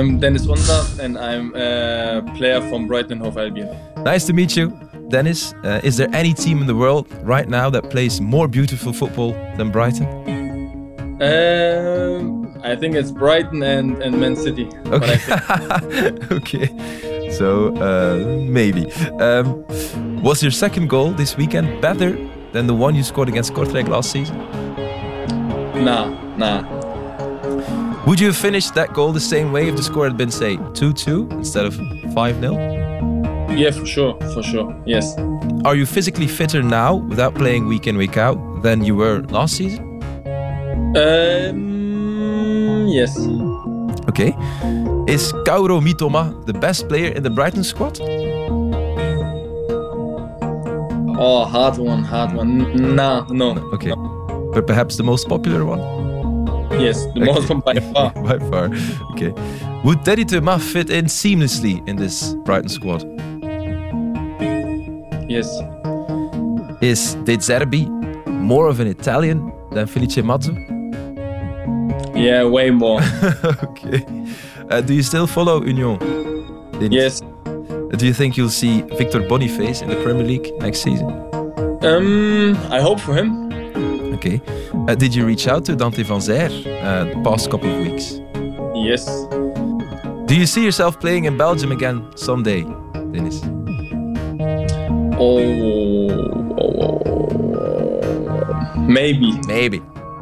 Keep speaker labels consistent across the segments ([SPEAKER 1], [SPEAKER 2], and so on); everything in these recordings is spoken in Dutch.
[SPEAKER 1] I'm Dennis Undaff and I'm a player from Brighton Hove Albion.
[SPEAKER 2] Nice to meet you, Dennis. Uh, is there any team in the world right now that plays more beautiful football than Brighton?
[SPEAKER 1] Um, I think it's Brighton and, and Man City.
[SPEAKER 2] Okay. okay. So uh, maybe. Um, was your second goal this weekend better than the one you scored against Kortrijk last season?
[SPEAKER 1] Nah, nah.
[SPEAKER 2] Would you have finished that goal the same way if the score had been, say, 2 2 instead of 5 0?
[SPEAKER 1] Yeah, for sure, for sure, yes.
[SPEAKER 2] Are you physically fitter now without playing week in, week out than you were last season?
[SPEAKER 1] Um, yes.
[SPEAKER 2] Okay. Is Kauro Mitoma the best player in the Brighton squad?
[SPEAKER 1] Oh, hard one, hard one. Nah, no.
[SPEAKER 2] Okay.
[SPEAKER 1] No.
[SPEAKER 2] But perhaps the most popular one?
[SPEAKER 1] Yes, the most one by far.
[SPEAKER 2] by far. Okay. Would Teddy Thomas fit in seamlessly in this Brighton squad?
[SPEAKER 1] Yes.
[SPEAKER 2] Is De Zerbi more of an Italian than Felice Mazzu?
[SPEAKER 1] Yeah, way more.
[SPEAKER 2] okay. Uh, do you still follow Union?
[SPEAKER 1] Dennis? Yes.
[SPEAKER 2] Do you think you'll see Victor Boniface in the Premier League next season?
[SPEAKER 1] Um, I hope for him.
[SPEAKER 2] Okay. Uh, did you reach out to Dante van Zer uh, the past couple of weeks?
[SPEAKER 1] Yes.
[SPEAKER 2] Do you see yourself playing in Belgium again someday, Dennis?
[SPEAKER 1] Oh, maybe.
[SPEAKER 2] Maybe.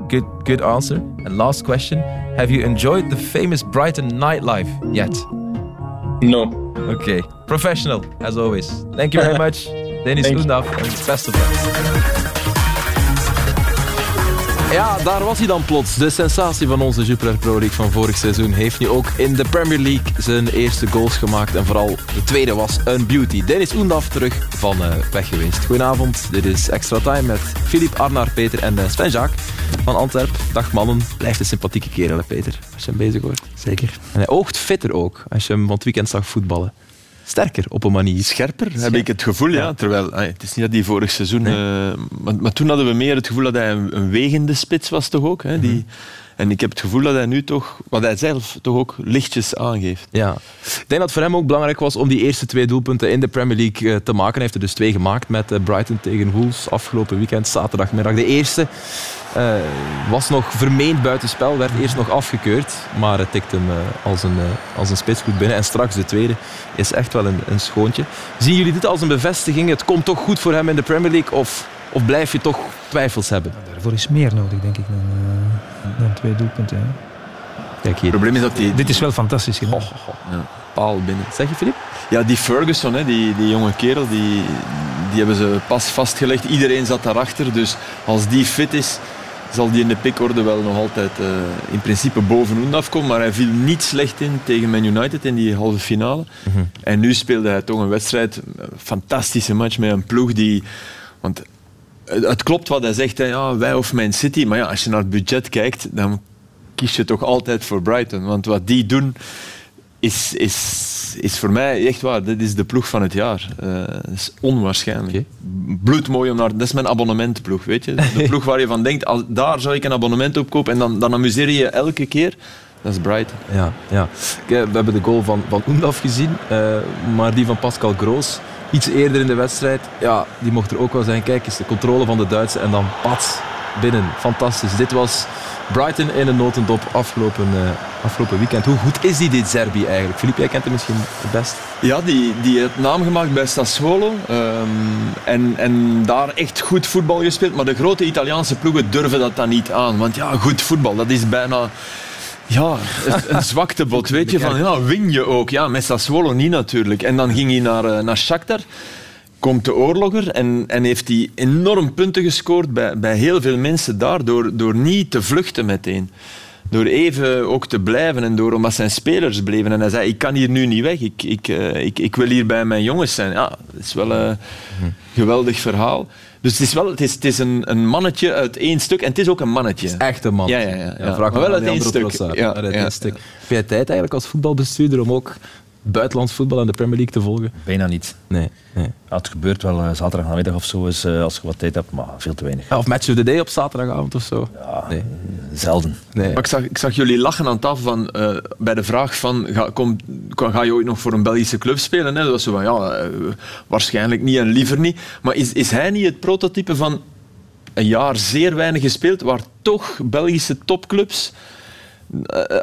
[SPEAKER 2] Good, good answer. And last question: Have you enjoyed the famous Brighton nightlife yet?
[SPEAKER 1] No.
[SPEAKER 2] Okay. Professional, as always. Thank you very much, Dennis Undaff, and best of luck. Ja, daar was hij dan plots. De sensatie van onze Jupiler Pro League van vorig seizoen heeft nu ook in de Premier League zijn eerste goals gemaakt. En vooral de tweede was een beauty. Dennis Oendaf terug van uh, weg geweest. Goedenavond, dit is Extra Time met Filip, Arnar, Peter en uh, Sven Jacques van Antwerp. Dag mannen, blijft een sympathieke kerel, Peter, als je hem bezig hoort.
[SPEAKER 3] Zeker.
[SPEAKER 2] En hij oogt fitter ook, als je hem van het weekend zag voetballen sterker op een manier.
[SPEAKER 3] Scherper, heb ik het gevoel, ja. Terwijl, het is niet dat hij vorig seizoen... Nee. Uh, maar, maar, toen hadden we meer het gevoel dat hij een, een wegende spits was toch ook. Hè, die, mm -hmm. En ik heb het gevoel dat hij nu toch, wat hij zelf toch ook lichtjes aangeeft.
[SPEAKER 2] Ja. Ik denk dat het voor hem ook belangrijk was om die eerste twee doelpunten in de Premier League uh, te maken. Hij heeft er dus twee gemaakt met uh, Brighton tegen Wolves afgelopen weekend, zaterdagmiddag. De eerste uh, was nog vermeend buitenspel, werd eerst nog afgekeurd, maar het tikt hem als, een, als een spitsgoed binnen. En straks de tweede is echt wel een, een schoontje. Zien jullie dit als een bevestiging? Het komt toch goed voor hem in de Premier League? Of, of blijf je toch twijfels hebben?
[SPEAKER 4] Daarvoor is meer nodig, denk ik, dan, uh, dan twee doelpunten. Hè.
[SPEAKER 2] Kijk hier.
[SPEAKER 3] Het probleem is dat die...
[SPEAKER 4] Dit is wel fantastisch gedaan.
[SPEAKER 3] Oh, oh, ja. Paal binnen.
[SPEAKER 2] Zeg je, Filip?
[SPEAKER 3] Ja, die Ferguson, hè, die, die jonge kerel, die, die hebben ze pas vastgelegd. Iedereen zat daarachter, dus als die fit is, zal die in de pickorde wel nog altijd uh, in principe bovenaan afkomen. Maar hij viel niet slecht in tegen Man United in die halve finale. Mm -hmm. En nu speelde hij toch een wedstrijd, een fantastische match met een ploeg die... Want het klopt wat hij zegt, hè, ja, wij of Man City. Maar ja, als je naar het budget kijkt, dan kies je toch altijd voor Brighton. Want wat die doen, is, is, is voor mij echt waar. Dit is de ploeg van het jaar. Uh, dat is onwaarschijnlijk. Okay. Bloedmooi om naar... Dat is mijn abonnementploeg, weet je. De ploeg waar je van denkt, als, daar zou ik een abonnement op kopen en dan, dan amuseer je je elke keer. Dat is Brighton.
[SPEAKER 2] Ja, ja. We hebben de goal van, van Oendaf gezien, uh, maar die van Pascal Groos iets eerder in de wedstrijd, ja, die mocht er ook wel zijn. Kijk eens, de controle van de Duitsers en dan pats binnen. Fantastisch. Dit was Brighton in een notendop afgelopen, uh, afgelopen weekend. Hoe goed is die dit Zerbi eigenlijk? Filip, jij kent hem misschien het best.
[SPEAKER 3] Ja, die, die heeft naam gemaakt bij Sassuolo. Um, en, en daar echt goed voetbal gespeeld. Maar de grote Italiaanse ploegen durven dat dan niet aan. Want ja, goed voetbal, dat is bijna... Ja, een zwaktebod, weet je. Van, ja, win je ook. Ja, met Sassuolo niet natuurlijk. En dan ging hij naar, naar Shakhtar. Komt de oorloger en, en heeft hij enorm punten gescoord bij, bij heel veel mensen daar door, door niet te vluchten meteen. door even ook te blijven en door omdat zijn spelers bleven. En hij zei, ik kan hier nu niet weg, ik, ik, eh, ik, ik wil hier bij mijn jongens zijn. Ja, dat is wel een geweldig verhaal. Dus het is, wel, het is, het is een, een mannetje uit één stuk en het is ook een mannetje.
[SPEAKER 2] Echt een man.
[SPEAKER 3] Ja, ja, ja, ja.
[SPEAKER 2] vraag
[SPEAKER 3] Maar wel uit één stuk. Ja,
[SPEAKER 2] uit één stuk. Heb jij tijd eigenlijk als voetbalbestuurder om ook buitenlands voetbal en de Premier League te volgen?
[SPEAKER 5] Bijna niet.
[SPEAKER 2] Nee. nee.
[SPEAKER 5] Ja, het gebeurt wel uh, zaterdagnamiddag of zo, is, uh, als je wat tijd hebt, maar veel te weinig.
[SPEAKER 2] Ja, of match of the day op zaterdagavond of zo?
[SPEAKER 5] Ja,
[SPEAKER 2] Nee.
[SPEAKER 5] zelden.
[SPEAKER 2] Nee.
[SPEAKER 3] Maar ik zag, ik zag jullie lachen aan tafel van, eh, bij de vraag van ga, kom, ga je ooit nog voor een Belgische club spelen? Hè? Dat was zo van ja, eh, waarschijnlijk niet en liever niet. Maar is, is hij niet het prototype van een jaar zeer weinig gespeeld, waar toch Belgische topclubs eh,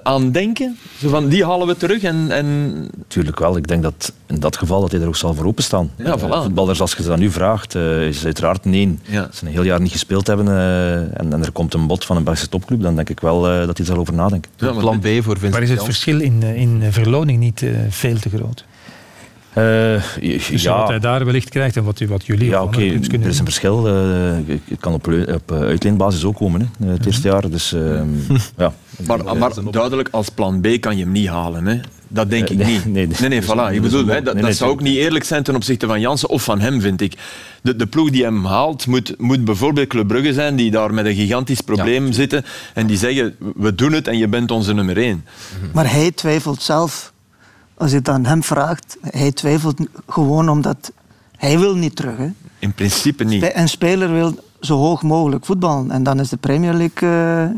[SPEAKER 3] aan denken? Zo van die halen we terug en, en
[SPEAKER 5] Tuurlijk wel. Ik denk dat in dat geval dat hij er ook zal voor openstaan.
[SPEAKER 3] Ja,
[SPEAKER 5] Eh,
[SPEAKER 3] voilà.
[SPEAKER 5] Voetballers, als je ze dat nu vraagt, eh, is uiteraard nee.
[SPEAKER 3] Ja.
[SPEAKER 5] Als ze een heel jaar niet gespeeld hebben eh, en, en er komt een bod van een Belgische topclub, dan denk ik wel eh, dat hij er zal over nadenken.
[SPEAKER 3] Ja, maar
[SPEAKER 2] Plan B voor Vincent
[SPEAKER 4] Maar is het verschil in, eh, in eh, verloning niet eh, veel te groot?
[SPEAKER 5] Eh,
[SPEAKER 4] Dus wat
[SPEAKER 5] ja,
[SPEAKER 4] hij daar wellicht krijgt en wat, wat jullie
[SPEAKER 5] ja oké, er is een verschil. eh, het kan op, op eh, uitleenbasis ook komen, hè, het eerste jaar. Dus ehm, ja.
[SPEAKER 3] Maar, maar duidelijk, als plan B kan je hem niet halen. Hè? Dat denk
[SPEAKER 5] Eh,
[SPEAKER 3] ik
[SPEAKER 5] nee,
[SPEAKER 3] niet.
[SPEAKER 5] nee,
[SPEAKER 3] nee, nee,
[SPEAKER 5] dus-
[SPEAKER 3] voilà. Ik bedoel, hè, dat,
[SPEAKER 5] nee,
[SPEAKER 3] dat
[SPEAKER 5] nee,
[SPEAKER 3] zou ook niet eerlijk zijn ten opzichte van Jansen of van hem, vind ik. De, de ploeg die hem haalt, moet, moet bijvoorbeeld Club Brugge zijn, die daar met een gigantisch probleem zitten en die zeggen, we doen het en je bent onze nummer één.
[SPEAKER 6] Maar hij twijfelt zelf. Als je het aan hem vraagt, hij twijfelt gewoon omdat hij wil niet terug. Hè.
[SPEAKER 3] In principe niet.
[SPEAKER 6] Spe- Een speler wil zo hoog mogelijk voetballen. En dan is de Premier League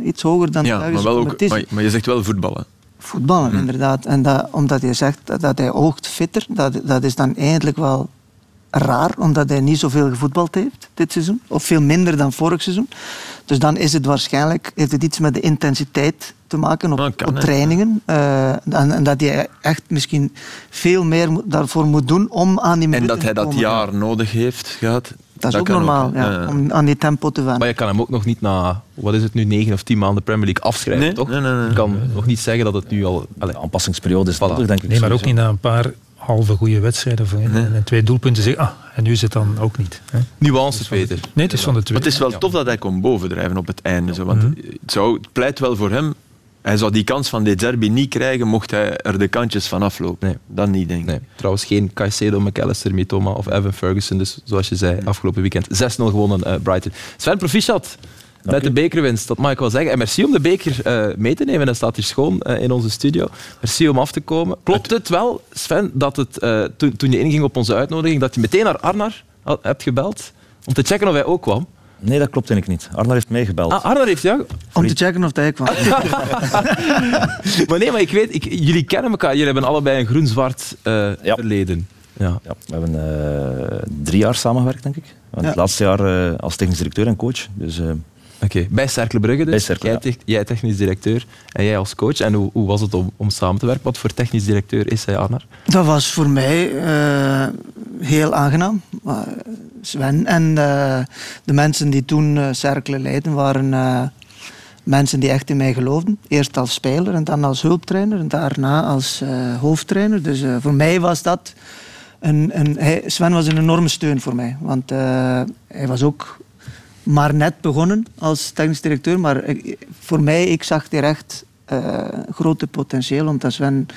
[SPEAKER 6] eh, iets hoger dan de
[SPEAKER 3] Ja, maar,
[SPEAKER 6] Belgische
[SPEAKER 3] wel ook, maar, maar je zegt wel voetballen.
[SPEAKER 6] Voetballen, inderdaad. En dat, omdat je zegt dat, dat hij oogt fitter, dat, dat is dan eigenlijk wel raar, omdat hij niet zoveel gevoetbald heeft dit seizoen. Of veel minder dan vorig seizoen. Dus dan is het waarschijnlijk, heeft het iets met de intensiteit te maken op,
[SPEAKER 3] kan,
[SPEAKER 6] op trainingen. Eh, en, en dat hij echt misschien veel meer daarvoor moet doen om aan die
[SPEAKER 3] En
[SPEAKER 6] minuten
[SPEAKER 3] dat hij dat jaar nodig heeft gehad.
[SPEAKER 6] Dat is ook normaal, ja, om aan die tempo te wennen.
[SPEAKER 2] Maar je kan hem ook nog niet na, wat is het nu, negen of tien maanden Premier League afschrijven,
[SPEAKER 3] Nee,
[SPEAKER 2] toch?
[SPEAKER 3] nee, nee, nee.
[SPEAKER 2] Je kan nog niet zeggen dat het nu al... Allee,
[SPEAKER 5] De aanpassingsperiode is
[SPEAKER 2] Voilà.
[SPEAKER 5] denk ik.
[SPEAKER 4] Nee, maar ook niet na een paar halve goede wedstrijden voor, en, en twee doelpunten zeggen, ah, en nu is het dan ook niet. Hè?
[SPEAKER 2] nuance, Peter.
[SPEAKER 4] Nee, het is van de twee.
[SPEAKER 3] Maar het is wel tof dat hij kon bovendrijven op het einde. Zo, want het, zou, het pleit wel voor hem. Hij zou die kans van De Zerbi niet krijgen mocht hij er de kantjes van aflopen.
[SPEAKER 2] Nee.
[SPEAKER 3] Dat niet, denk ik.
[SPEAKER 2] Nee, trouwens geen Caicedo, McAllister, Mitoma of Evan Ferguson. Dus zoals je zei, afgelopen weekend 6-0 gewonnen eh, Brighton. Sven, proficiat met de bekerwinst, dat mag ik wel zeggen. En merci om de beker eh, mee te nemen. Hij staat hier schoon eh, in onze studio. Merci om af te komen. Klopt het wel, Sven, dat het, eh, toen, toen je inging op onze uitnodiging, dat je meteen naar Arnar had- hebt gebeld om te checken of hij ook kwam?
[SPEAKER 5] Nee, dat klopt eigenlijk niet. Arnar heeft mij gebeld.
[SPEAKER 2] Ah, Arnar heeft jou...
[SPEAKER 6] Om te checken of hij kwam.
[SPEAKER 2] Maar nee, maar ik weet, ik, jullie kennen elkaar. Jullie hebben allebei een groen-zwart eh,
[SPEAKER 5] Ja.
[SPEAKER 2] verleden. Ja.
[SPEAKER 5] Ja, we hebben eh, drie jaar samengewerkt, denk ik.
[SPEAKER 6] Ja.
[SPEAKER 5] Het laatste jaar eh, als technisch directeur en coach. Dus
[SPEAKER 2] Oké, bij Cercle Brugge dus.
[SPEAKER 5] Bij Cercle,
[SPEAKER 2] jij,
[SPEAKER 5] ja.
[SPEAKER 2] jij technisch directeur en jij als coach. En hoe, hoe was het om, om samen te werken? Wat voor technisch directeur is hij, Arnar?
[SPEAKER 6] Dat was voor mij eh, heel aangenaam. Sven en eh, de mensen die toen eh Cercle leidden waren eh, mensen die echt in mij geloofden. Eerst als speler en dan als hulptrainer en daarna als eh, hoofdtrainer. Dus eh, voor mij was dat een, een, hij, Sven was een enorme steun voor mij. Want eh, hij was ook maar net begonnen als technisch directeur. Maar voor mij, ik zag direct eh grote potentieel, omdat Sven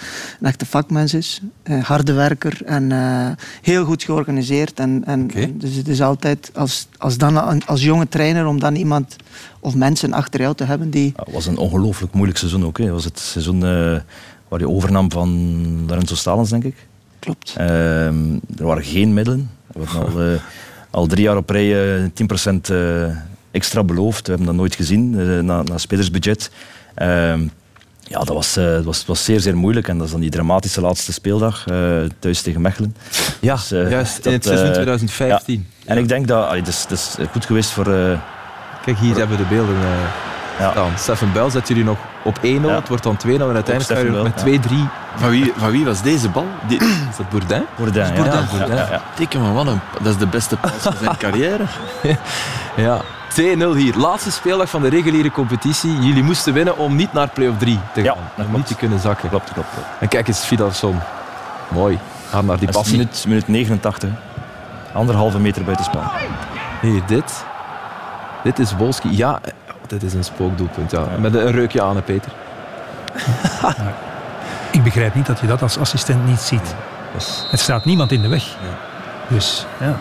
[SPEAKER 6] een echte vakmens is. Een harde werker en eh, heel goed georganiseerd. En, en, dus het is altijd, als, als, dan, als jonge trainer, om dan iemand of mensen achter jou te hebben die...
[SPEAKER 5] het was een ongelooflijk moeilijk seizoen ook. hè. Het was het seizoen eh, waar je overnam van Lorenzo Stalens, denk ik.
[SPEAKER 6] Klopt.
[SPEAKER 5] Ehm, er waren geen middelen. We hebben al, eh, al drie jaar op rij eh, 10% eh, extra beloofd. We hebben dat nooit gezien, eh, na, na spelersbudget. Ehm, ja, dat was, eh, was, was zeer, zeer moeilijk. En dat is dan die dramatische laatste speeldag eh, thuis tegen Mechelen.
[SPEAKER 2] Ja,
[SPEAKER 5] Dus, eh,
[SPEAKER 2] juist. In het seizoen
[SPEAKER 5] eh,
[SPEAKER 2] 2015.
[SPEAKER 5] En ik denk dat allee, het, is, het is goed geweest voor... eh,
[SPEAKER 2] Kijk, hier hebben we de beelden eh
[SPEAKER 5] Ja.
[SPEAKER 2] staan. Stefan Bel zet jullie nog op 1-0.
[SPEAKER 5] Ja.
[SPEAKER 2] Het wordt dan 2-0 en uiteindelijk gaan met 2-3.
[SPEAKER 3] Van, wie, van wie was deze bal? Die,
[SPEAKER 2] Is dat Bourdin?
[SPEAKER 5] Bourdin, ja.
[SPEAKER 2] Bourdin,
[SPEAKER 5] Ja,
[SPEAKER 2] Bourdin.
[SPEAKER 5] ja, ja.
[SPEAKER 3] Dikke man, wat een, dat is de beste pas van zijn carrière.
[SPEAKER 2] Ja. 2-0 hier. Laatste speeldag van de reguliere competitie. Jullie moesten winnen om niet naar play-off 3 te
[SPEAKER 5] Ja,
[SPEAKER 2] gaan.
[SPEAKER 5] dat
[SPEAKER 2] om niet te kunnen zakken.
[SPEAKER 5] Klopt, klopt. klopt.
[SPEAKER 2] En kijk eens, Fidelson. Mooi. Ga naar die
[SPEAKER 5] Dat
[SPEAKER 2] passie.
[SPEAKER 5] minuut, minuut 89. Anderhalve meter buitenspel.
[SPEAKER 2] Hier, dit. Dit is Wolski. Ja, dit is een spookdoelpunt. Ja. Met een reukje aan, Peter.
[SPEAKER 4] Ik begrijp niet dat je dat als assistent niet ziet.
[SPEAKER 2] Dus-
[SPEAKER 4] Het staat niemand in de weg. Dus ja,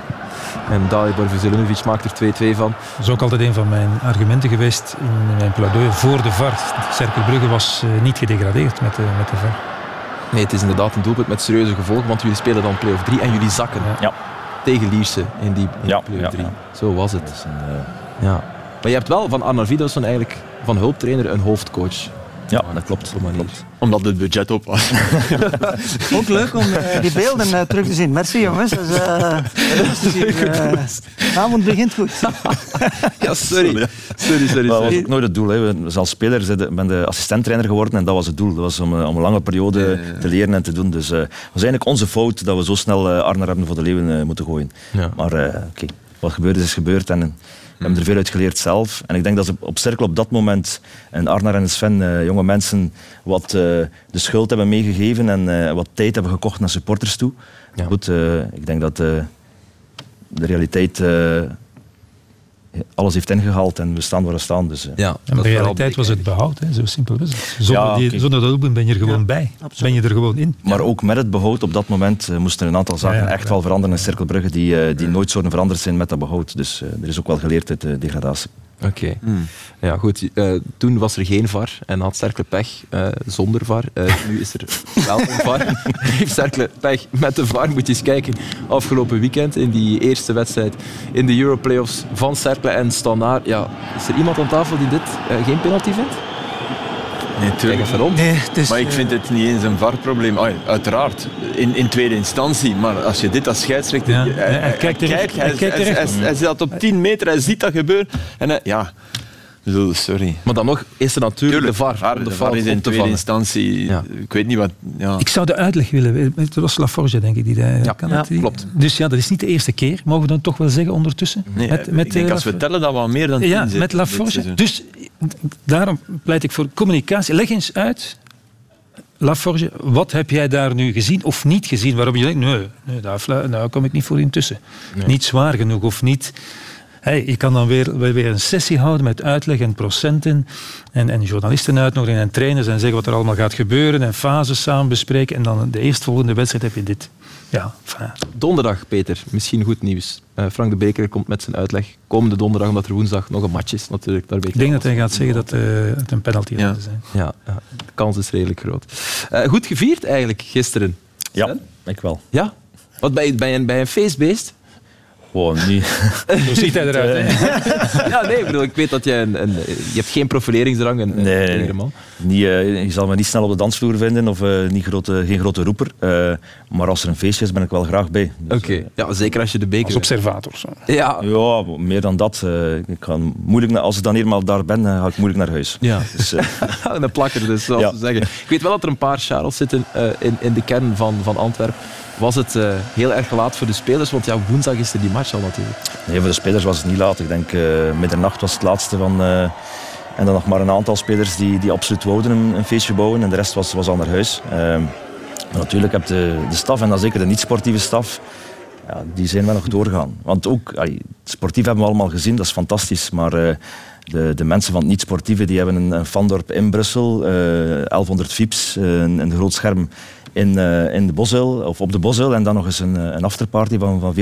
[SPEAKER 2] En Dalibor maakt er 2-2 van.
[SPEAKER 4] dat is ook altijd een van mijn argumenten geweest in mijn pleidooi voor de VAR. Cercle Brugge was eh, niet gedegradeerd met de, met de VAR.
[SPEAKER 2] Nee, het is inderdaad een doelpunt met serieuze gevolgen, want jullie spelen dan play-off 3 en jullie zakken
[SPEAKER 5] Ja.
[SPEAKER 2] tegen Lierse in die, in
[SPEAKER 5] Ja,
[SPEAKER 2] play-off
[SPEAKER 5] ja,
[SPEAKER 2] 3.
[SPEAKER 5] ja.
[SPEAKER 2] Zo was het.
[SPEAKER 5] Dat is een, eh,
[SPEAKER 2] Ja. Maar je hebt wel van Arnar Vidosson eigenlijk van hulptrainer een hoofdcoach.
[SPEAKER 5] ja, dat klopt.
[SPEAKER 2] Manier.
[SPEAKER 3] Omdat het budget op was.
[SPEAKER 6] Ook leuk om eh, die beelden eh, terug te zien. Merci jongens. Eh, eh. de avond begint goed.
[SPEAKER 2] Ja, sorry. Sorry, sorry,
[SPEAKER 5] Maar dat was ook nooit het doel. Hè. Dus als speler ben de assistenttrainer geworden en dat was het doel. Dat was om, om een lange periode te leren en te doen. Dus eh, het was eigenlijk onze fout dat we zo snel Arner hebben voor de Leeuwen moeten gooien.
[SPEAKER 2] Ja.
[SPEAKER 5] Maar eh, oké, wat gebeurd is, is gebeurd. En, hebben er veel uit geleerd zelf. En ik denk dat ze op Cirkel op dat moment, en Arnar en Sven, eh, jonge mensen, wat eh, de schuld hebben meegegeven en eh, wat tijd hebben gekocht naar supporters toe.
[SPEAKER 2] Ja.
[SPEAKER 5] Goed, ik denk dat de realiteit alles heeft ingehaald en we staan waar we staan. Dus, eh,
[SPEAKER 2] Ja,
[SPEAKER 4] En de realiteit was het behoud, hè. zo simpel is het. Zonder,
[SPEAKER 5] Ja,
[SPEAKER 4] die, zonder dat doelpunt ben je er gewoon bij. Ben je er gewoon in.
[SPEAKER 5] Maar ook met het behoud op dat moment eh, moesten er een aantal zaken
[SPEAKER 4] Ja, ja,
[SPEAKER 5] echt
[SPEAKER 4] ja.
[SPEAKER 5] wel veranderen in Cirkelbrugge die, eh, die nooit zouden veranderd zijn met dat behoud. Dus er is ook wel geleerd uit de degradatie.
[SPEAKER 2] Oké. Ja, goed. eh, toen was er geen VAR en had Cercle pech eh, zonder VAR. Eh, nu is er wel een VAR. Heeft Cercle pech met de VAR. Moet je eens kijken. Afgelopen weekend in die eerste wedstrijd in de Europlayoffs van Cercle en Standaard. Ja, is er iemand aan tafel die dit geen penalty vindt?
[SPEAKER 3] Nee,
[SPEAKER 2] Kijk
[SPEAKER 3] tuurlijk.
[SPEAKER 2] even rond.
[SPEAKER 6] Nee, het is,
[SPEAKER 3] Maar ik vind het niet eens een VAR-probleem. Uiteraard, in, in tweede instantie. Maar als je dit als scheidsrechter...
[SPEAKER 4] Ja.
[SPEAKER 3] je-
[SPEAKER 4] Nee, hij kijkt terecht.
[SPEAKER 3] kijkt,
[SPEAKER 4] Hij
[SPEAKER 3] hij,
[SPEAKER 4] kijkt
[SPEAKER 3] hij, hij- hij zit op 10 meter, hij ziet dat gebeuren. En hij, ja, Ik sorry.
[SPEAKER 2] Maar dan nog is er natuurlijk
[SPEAKER 3] Tuurlijk,
[SPEAKER 2] de VAR.
[SPEAKER 3] de
[SPEAKER 2] de
[SPEAKER 3] VAR is in tweede instantie...
[SPEAKER 2] Ja.
[SPEAKER 3] Ik weet niet wat... Ja.
[SPEAKER 4] Ik zou de uitleg willen. Het was Laforge, denk ik. Die, dat-
[SPEAKER 2] Ja,
[SPEAKER 4] kan
[SPEAKER 2] ja,
[SPEAKER 4] die-
[SPEAKER 2] klopt.
[SPEAKER 4] Dus ja, dat is niet de eerste keer, mogen we dan toch wel zeggen ondertussen?
[SPEAKER 3] Nee,
[SPEAKER 4] Met-
[SPEAKER 3] ik
[SPEAKER 4] met,
[SPEAKER 3] denk
[SPEAKER 4] eh,
[SPEAKER 3] als we tellen dat we al meer dan tien
[SPEAKER 4] Ja, met Laforge. Dus daarom pleit ik voor communicatie. Leg eens uit, Laforge, wat heb jij daar nu gezien of niet gezien? Waarom je denkt, nee, nee daar, kom ik niet voor intussen. Niet zwaar genoeg of niet... Hey, je kan dan weer, weer weer een sessie houden met uitleg en procenten en, en journalisten uitnodigen en trainers en zeggen wat er allemaal gaat gebeuren en fases samen bespreken en dan de eerstvolgende wedstrijd heb je dit. Ja, enfin,
[SPEAKER 2] Donderdag, Peter, misschien goed nieuws. Eh, Frank de Beker komt met zijn uitleg komende donderdag, omdat er woensdag nog een match is. Natuurlijk, daar weet
[SPEAKER 4] ik denk dat hij gaat zeggen dat eh, het een penalty
[SPEAKER 3] Ja.
[SPEAKER 4] had zijn.
[SPEAKER 2] Ja, ja, de kans is redelijk groot. Eh, goed gevierd eigenlijk gisteren.
[SPEAKER 5] Ja,
[SPEAKER 2] Sven?
[SPEAKER 5] ik wel.
[SPEAKER 2] Ja? Wat bij, bij, een, bij een feestbeest?
[SPEAKER 5] Gewoon niet.
[SPEAKER 4] Zo ziet hij eruit. hè.
[SPEAKER 2] ja, nee, ik, bedoel, ik weet dat jij een, een, je hebt geen profileringsdrang. Een, een
[SPEAKER 5] Nee,
[SPEAKER 2] man.
[SPEAKER 5] niet, eh, je zal me niet snel op de dansvloer vinden of eh, niet grote, geen grote roeper. Eh, maar als er een feestje is, ben ik wel graag bij. Dus,
[SPEAKER 2] Oké, ja, zeker als je de beker...
[SPEAKER 4] Als observator. Zo.
[SPEAKER 2] Ja,
[SPEAKER 5] Ja, meer dan dat. eh, ik ga moeilijk naar, als ik dan eenmaal daar ben, ga ik moeilijk naar huis.
[SPEAKER 2] Ja.
[SPEAKER 5] Dus, eh,
[SPEAKER 2] een plakker dus, zoals
[SPEAKER 5] Ja.
[SPEAKER 2] ze zeggen. Ik weet wel dat er een paar Charles zitten eh, in, in de kern van, van Antwerpen. Was het eh, heel erg laat voor de spelers? Want ja, woensdag is er die match al natuurlijk.
[SPEAKER 5] nee, voor de spelers was het niet laat. Ik denk uh, middernacht was het laatste van... eh, en dan nog maar een aantal spelers die, die absoluut wouden een, een feestje bouwen. En de rest was, was al naar huis. Maar natuurlijk heb de, de staf, en dan zeker de niet-sportieve staf... Ja, die zijn wel nog doorgaan. Want ook, sportief hebben we allemaal gezien, dat is fantastisch. Maar de, de mensen van het niet-sportieve, die hebben een, een fandorp in Brussel. Uh, 1100 fiets, een, een groot scherm in, uh, in de Bosuil, of op de Bosuil. En dan nog eens een, een afterparty van, van 14.000,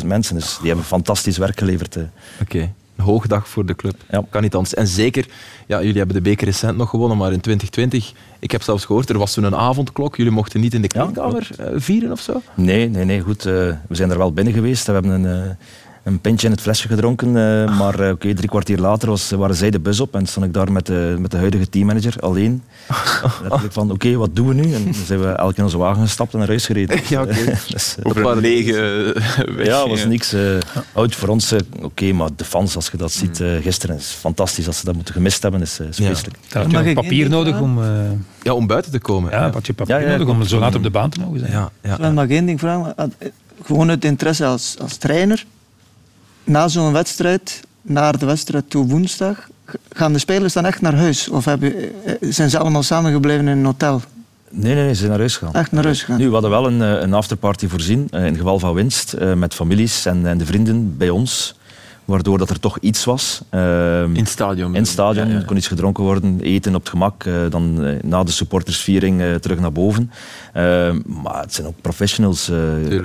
[SPEAKER 5] 15.000 mensen. Dus die hebben fantastisch werk geleverd.
[SPEAKER 2] Oké, okay. een hoogdag voor de club.
[SPEAKER 5] Ja.
[SPEAKER 2] Kan niet anders. En zeker, ja, jullie hebben de beker recent nog gewonnen, maar in 2020, ik heb zelfs gehoord, er was toen een avondklok. Jullie mochten niet in de kleedkamer ja, vieren of zo?
[SPEAKER 5] Nee, nee, nee, goed. Uh, we zijn er wel binnen geweest. We hebben een... Uh, een pintje in het flesje gedronken. Uh, maar uh, okay, drie kwartier later was, waren zij de bus op en stond ik daar met de, met de huidige teammanager alleen. ik van, oké, okay, wat doen we nu? En dan zijn we elk in onze wagen gestapt en naar huis gereden.
[SPEAKER 2] ja, okay.
[SPEAKER 3] dus, Over een lege weg.
[SPEAKER 5] Ja, was niks. Uh, oud voor ons, oké, okay, maar de fans, als je dat ziet gisteren, is fantastisch. Als ze dat moeten gemist hebben, is, is vreselijk.
[SPEAKER 4] Ja. Had je papier nodig om...
[SPEAKER 2] ja, om buiten te komen.
[SPEAKER 4] Ja, had je papier ja, nodig om zo laat op de baan te mogen zijn.
[SPEAKER 2] Ja, ja.
[SPEAKER 6] Sven, mag ik één ding vragen? Gewoon uit interesse als, als trainer na zo'n wedstrijd, naar de wedstrijd toe woensdag, gaan de spelers dan echt naar huis? Of hebben, zijn ze allemaal samengebleven in een hotel?
[SPEAKER 5] Nee, nee, nee, ze zijn naar huis gegaan.
[SPEAKER 6] Echt naar huis gegaan?
[SPEAKER 5] Nu, we hadden wel een, een afterparty voorzien, in geval van winst, met families en, en de vrienden bij ons. Waardoor dat er toch iets was. Ehm,
[SPEAKER 3] In het stadion.
[SPEAKER 5] in het stadion
[SPEAKER 3] Ja, ja.
[SPEAKER 5] er kon iets gedronken worden, eten op het gemak, eh, dan eh, na de supportersviering eh, terug naar boven. Ehm, maar het zijn ook professionals. eh,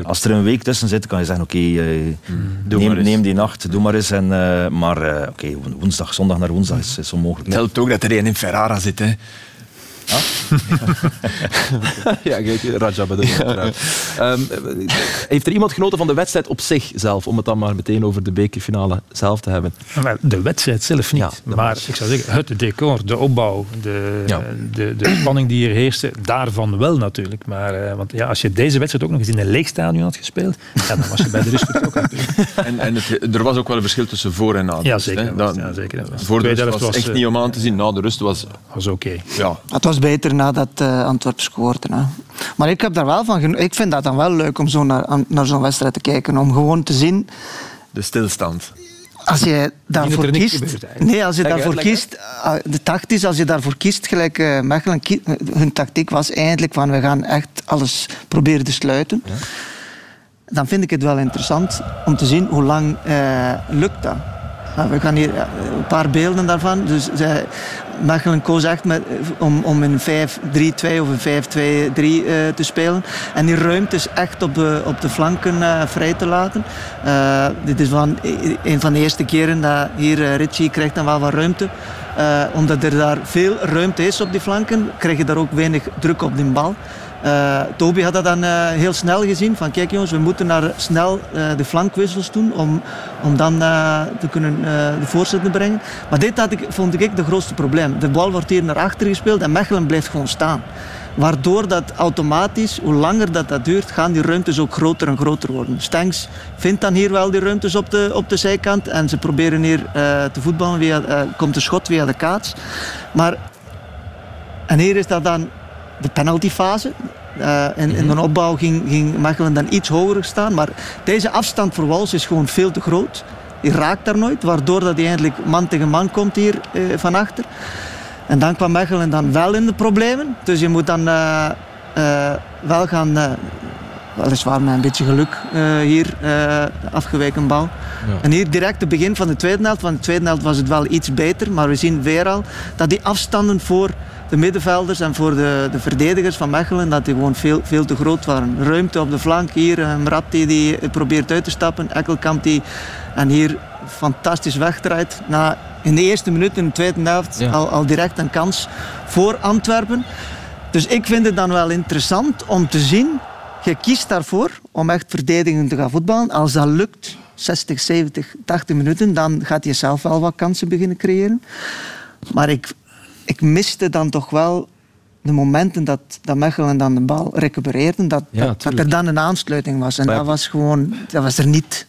[SPEAKER 5] als er een week tussen zit, kan je zeggen, oké, eh,
[SPEAKER 3] Doe
[SPEAKER 5] neem,
[SPEAKER 3] maar eens.
[SPEAKER 5] neem die nacht, doe maar eens. En, eh, maar eh, oké, woensdag, zondag naar woensdag is, is onmogelijk.
[SPEAKER 3] Het helpt ook dat er een in Ferrara zit. Hè.
[SPEAKER 2] Ja, Raja bedoel. Ehm, heeft er iemand genoten van de wedstrijd op zichzelf? Om het dan maar meteen over de bekerfinale zelf te hebben.
[SPEAKER 4] Maar de wedstrijd zelf niet.
[SPEAKER 2] Ja,
[SPEAKER 4] maar ik zou zeggen, het decor, de opbouw, de,
[SPEAKER 2] Ja.
[SPEAKER 4] de, de spanning die er heerste, daarvan wel natuurlijk. Maar eh, want ja, als je deze wedstrijd ook nog eens in een leeg stadion had gespeeld, ja, dan was je bij de rust vertrokken. natuurlijk.
[SPEAKER 3] En, en het, er was ook wel een verschil tussen voor en na. de
[SPEAKER 4] Ja, zeker.
[SPEAKER 3] hè.
[SPEAKER 4] Ja,
[SPEAKER 3] Voor de
[SPEAKER 4] tweede
[SPEAKER 3] rust
[SPEAKER 4] helft
[SPEAKER 3] was
[SPEAKER 4] was,
[SPEAKER 3] echt
[SPEAKER 4] eh,
[SPEAKER 3] niet om aan te zien. Na de rust was...
[SPEAKER 4] was oké.
[SPEAKER 3] Ja,
[SPEAKER 6] Het was beter nadat uh, Antwerpen scoorde. Hè. Maar ik heb daar wel van Ik vind dat dan wel leuk om zo naar, naar zo'n wedstrijd te kijken. Om gewoon te zien,
[SPEAKER 3] de stilstand.
[SPEAKER 6] als je daarvoor
[SPEAKER 4] er
[SPEAKER 6] kiest.
[SPEAKER 4] gebeurt
[SPEAKER 6] nee, als je daarvoor kiest. ah, De tactisch, als je daarvoor kiest, gelijk eh, Mechelen, hun tactiek was eigenlijk van we gaan echt alles proberen te sluiten. Dan vind ik het wel interessant om te zien hoe lang eh, lukt dat. Ja, we gaan hier ja, een paar beelden daarvan. Dus zij, Mechelen koos echt met, om, om in 5-3-2 of een 5-2-3 eh, te spelen. En die ruimtes echt op de, op de flanken eh, vrij te laten. Eh, dit is van, een van de eerste keren dat hier eh, Ritchie krijgt dan wel wat ruimte. Eh, omdat er daar veel ruimte is op die flanken, krijg je daar ook weinig druk op die bal. Eh, Toby had dat dan eh, heel snel gezien. Van kijk jongens, we moeten naar snel eh, de flankwissels doen om, om dan te kunnen de voorzet te brengen. Maar dit had ik, vond ik de grootste probleem. De bal wordt hier naar achter gespeeld en Mechelen blijft gewoon staan. Waardoor dat automatisch, hoe langer dat, dat duurt, gaan die ruimtes ook groter en groter worden. Stengs vindt dan hier wel die ruimtes op de, op de zijkant en ze proberen hier te voetballen. Via, komt de schot via de kaats. Maar, en hier is dat dan de penaltyfase. Uh, in, in de opbouw ging, ging Mechelen dan iets hoger staan. Maar deze afstand voor Wals is gewoon veel te groot. Die raakt daar nooit, waardoor dat hij eindelijk man tegen man komt hier uh, van achter. En dan kwam Mechelen dan wel in de problemen. Dus je moet dan uh, wel gaan, weliswaar met een beetje geluk, hier afgeweken bal. Ja. En hier direct het begin van de tweede helft. Van de tweede helft was het wel iets beter. Maar we zien weer al dat die afstanden voor de middenvelders en voor de, de verdedigers van Mechelen, dat die gewoon veel, veel te groot waren. Ruimte op de flank hier, Mratti die probeert uit te stappen, Ekkelkamp die en hier fantastisch wegdraait. Na, in de eerste minuut in de tweede helft ja. al, al direct een kans voor Antwerpen. Dus ik vind het dan wel interessant om te zien, je kiest daarvoor om echt verdedigend te gaan voetballen. Als dat lukt, 60, 70, 80 minuten, dan gaat je zelf wel wat kansen beginnen creëren. Maar ik, ik miste dan toch wel de momenten dat, dat Mechelen dan de bal recupereerde, dat, ja, dat, dat, er dan een aansluiting was. En maar dat was gewoon, dat was er niet.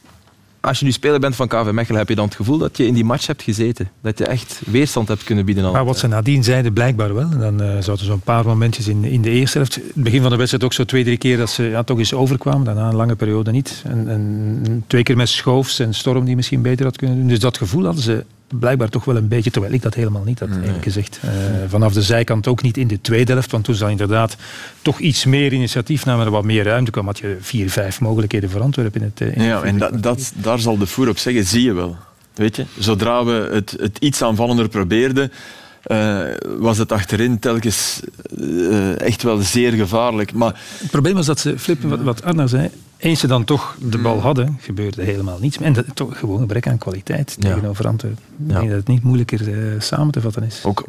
[SPEAKER 2] Als je nu speler bent van KV Mechelen, heb je dan het gevoel dat je in die match hebt gezeten? Dat je echt weerstand hebt kunnen bieden? Al.
[SPEAKER 4] Maar wat ze nadien zeiden, blijkbaar wel. En dan uh, zaten zo'n paar momentjes in, in de eerste helft. Het begin van de wedstrijd ook zo twee, drie keer dat ze ja, toch eens overkwamen. Daarna een lange periode niet. En, en twee keer met Schoofs en Storm die misschien beter had kunnen doen. Dus dat gevoel hadden ze blijkbaar toch wel een beetje, terwijl ik dat helemaal niet had nee. eerlijk gezegd. Uh, vanaf de zijkant ook niet in de tweede helft, want toen ze inderdaad toch iets meer initiatief namen en wat meer ruimte kwam, had je vier, vijf mogelijkheden voor Antwerpen in het in
[SPEAKER 3] Ja, en dat, dat, daar zal de voer op zeggen, zie je wel. Weet je, zodra we het, het iets aanvallender probeerden, uh, was het achterin telkens uh, echt wel zeer gevaarlijk. Maar,
[SPEAKER 4] het probleem was dat ze, Flip, wat, wat Arna zei, eens ze dan toch de bal hadden, gebeurde helemaal niets. En dat toch gewoon een gebrek aan kwaliteit ja. tegenover Antwerpen. Ik denk dat het niet moeilijker uh, samen te vatten is.
[SPEAKER 3] Ook,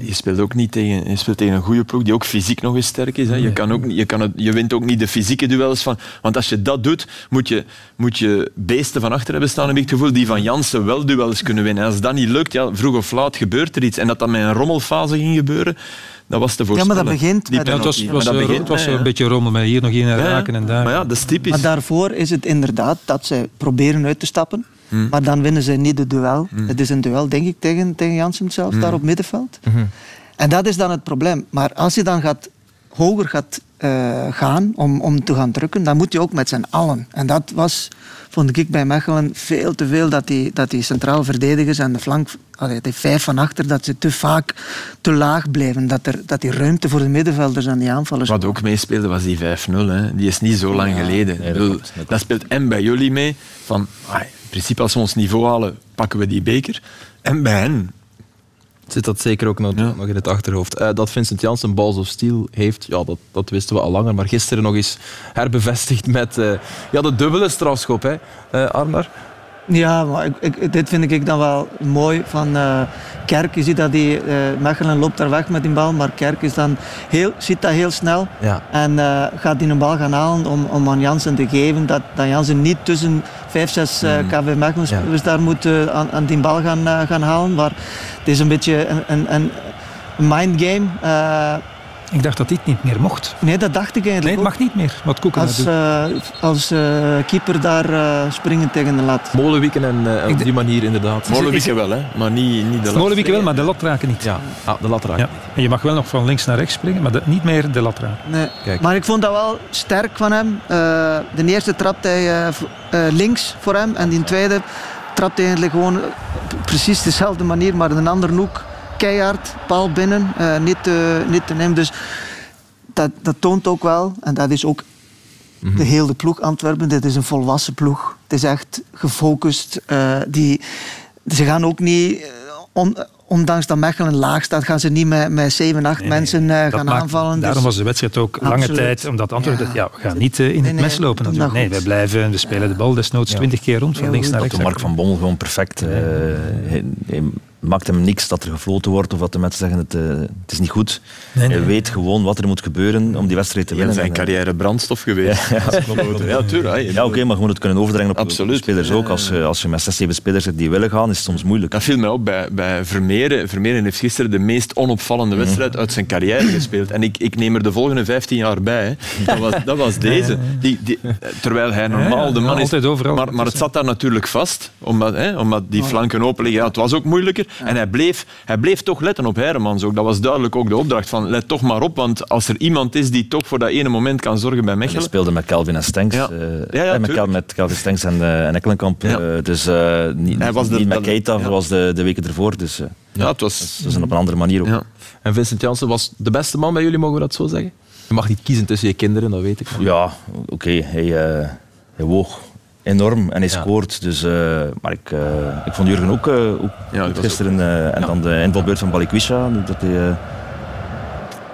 [SPEAKER 3] je speelt ook niet tegen, je speelt tegen een goede ploeg die ook fysiek nog eens sterk is. Hè. Je, kan ook, je, kan het, je wint ook niet de fysieke duels van... Want als je dat doet, moet je, moet je beesten van achter hebben staan, heb ik het gevoel, die van Jansen wel duels kunnen winnen. En als dat niet lukt, ja, vroeg of laat gebeurt er iets. En dat dat met een rommelfase ging gebeuren, dat was te voorstellen.
[SPEAKER 6] Ja, maar dat begint.
[SPEAKER 4] Ja, het was, was, dat begint, het was een beetje rommel, met hier nog naar raken en daar.
[SPEAKER 3] Maar ja, dat is typisch.
[SPEAKER 6] Maar daarvoor is het inderdaad dat ze proberen uit te stappen. Hmm. Maar dan winnen ze niet het duel. Hmm. Het is een duel, denk ik, tegen, tegen Jansen zelf, hmm. daar op middenveld. En dat is dan het probleem. Maar als je dan gaat, hoger gaat uh, gaan om, om te gaan drukken, dan moet je ook met z'n allen. En dat was, vond ik bij Mechelen, veel te veel dat die, dat die centraal verdedigers en de flank, allee, die vijf van achter, dat ze te vaak te laag bleven. Dat, er, dat die ruimte voor de middenvelders en die aanvallers...
[SPEAKER 3] Wat ook meespeelde was die 5-0. Die is niet zo lang ja, geleden. Nee, dat, bedoel, dat speelt en bij jullie mee van... Ai, principe, als we ons niveau halen, pakken we die beker. En bij hen
[SPEAKER 2] Zit dat zeker ook nog,
[SPEAKER 3] Ja.
[SPEAKER 2] nog in het achterhoofd. Eh, dat Vincent Janssen Balls of Steel heeft, ja, dat, dat wisten we al langer. Maar gisteren nog eens herbevestigd met eh, ja, de dubbele strafschop, hè, eh, Arnar.
[SPEAKER 6] Ja, maar ik, ik- dit vind ik dan wel mooi van eh, Kerk. Je ziet dat die, eh, Mechelen loopt daar weg met die bal, maar Kerk is dan heel, ziet dat heel snel.
[SPEAKER 2] Ja.
[SPEAKER 6] En eh, gaat die een bal gaan halen om, om aan Jansen te geven. Dat, dat Jansen niet tussen vijf, zes eh, KV Mechelen spelers daar moet eh, aan, aan die bal gaan, eh, gaan halen. Maar het is een beetje een, een, een mind game. Eh,
[SPEAKER 4] Ik dacht dat dit niet meer mocht.
[SPEAKER 6] nee, dat dacht ik
[SPEAKER 4] Nee,
[SPEAKER 6] eigenlijk
[SPEAKER 4] het
[SPEAKER 6] ook.
[SPEAKER 4] mag niet meer, wat Koeken
[SPEAKER 6] Als, eh, als eh, keeper daar eh, springen tegen de lat.
[SPEAKER 2] Molenwieken en eh, op die manier inderdaad.
[SPEAKER 3] Molenwieken wel, hè, maar niet, niet de lat.
[SPEAKER 4] Molenwieken wel, maar de lat raken niet.
[SPEAKER 2] Ja, ah, de lat raakt.
[SPEAKER 4] Ja. En je mag wel nog van links naar rechts springen, maar dat, niet meer de lat raken.
[SPEAKER 6] Nee.
[SPEAKER 2] Kijk.
[SPEAKER 6] Maar ik vond dat wel sterk van hem. Eh, de eerste trapte hij eh, eh, links voor hem. En die tweede trapte hij eigenlijk gewoon op precies dezelfde manier, maar in een andere hoek. Keihard, paal binnen, eh, niet, te, niet te nemen. Dus dat, dat toont ook wel, en dat is ook de hele ploeg Antwerpen. Dit is een volwassen ploeg. Het is echt gefocust. eh, die, ze gaan ook niet, eh, on- ondanks dat Mechelen laag staat, gaan ze niet met, met 7, 8
[SPEAKER 4] Nee,
[SPEAKER 6] mensen eh, gaan
[SPEAKER 4] maakt-
[SPEAKER 6] aanvallen.
[SPEAKER 4] Daarom
[SPEAKER 6] Dus-
[SPEAKER 4] was de wedstrijd ook lange tijd, omdat Antwerpen
[SPEAKER 6] Ja.
[SPEAKER 4] we gaan niet in
[SPEAKER 6] Nee,
[SPEAKER 4] het mes lopen natuurlijk. Nee, wij blijven, we spelen de bal desnoods
[SPEAKER 2] Ja.
[SPEAKER 4] twintig keer rond, van links
[SPEAKER 5] Dat de Mark van Bommel gewoon perfect. eh, maakt hem niks dat er gefloten wordt of dat de mensen zeggen het, eh, het is niet goed.
[SPEAKER 4] Nee, nee.
[SPEAKER 5] Hij weet gewoon wat er moet gebeuren om die wedstrijd te
[SPEAKER 3] In
[SPEAKER 5] winnen.
[SPEAKER 3] zijn
[SPEAKER 5] En, eh,
[SPEAKER 3] carrière brandstof geweest. Ja, ja tuurlijk. hè.
[SPEAKER 5] Ja, oké, maar je moet het kunnen overdringen op
[SPEAKER 3] Absoluut.
[SPEAKER 5] op spelers ook. Als je, als je met zes, zeven spelers hebt die willen gaan, is het soms moeilijk.
[SPEAKER 3] Dat viel mij op bij, bij Vermeeren. Vermeeren heeft gisteren de meest onopvallende wedstrijd uit zijn carrière gespeeld. En ik, ik neem er de volgende 15 jaar bij. Hè. Dat, was, dat was deze. Die, die, terwijl hij normaal
[SPEAKER 4] Ja,
[SPEAKER 3] de man
[SPEAKER 4] ja,
[SPEAKER 3] is.
[SPEAKER 4] altijd overal.
[SPEAKER 3] Maar, maar het zat daar natuurlijk vast, omdat, hè, omdat die flanken open liggen. Ja, het was ook moeilijker. En hij bleef, hij bleef toch letten op Heremans ook. Dat was duidelijk ook de opdracht van let toch maar op, want als er iemand is die toch voor dat ene moment kan zorgen bij
[SPEAKER 5] En hij
[SPEAKER 3] Mechelen.
[SPEAKER 5] speelde met Calvin en Stenks.
[SPEAKER 3] Ja.
[SPEAKER 5] eh,
[SPEAKER 3] Ja, ja,
[SPEAKER 5] eh, met. Cal- met Calvin Stenks en, en Ekkelenkamp.
[SPEAKER 3] Ja.
[SPEAKER 5] eh, dus niet,
[SPEAKER 3] Hij was de-
[SPEAKER 5] niet met Keita zoals de, de weken ervoor. Dus
[SPEAKER 3] Ja, het was...
[SPEAKER 5] dat is op een andere manier ook.
[SPEAKER 2] En Vincent Janssen was de beste man bij jullie, mogen we dat zo zeggen? Je mag niet kiezen tussen je kinderen, dat weet ik.
[SPEAKER 5] Ja, oké. Hij, hij woog enorm en hij
[SPEAKER 2] Ja.
[SPEAKER 5] scoort. Dus, eh, maar ik, eh, ik vond Jurgen ook, eh, ook
[SPEAKER 3] Ja,
[SPEAKER 5] gisteren. eh, en dan de invalbeurt van Balikwisha. Dat hij, eh,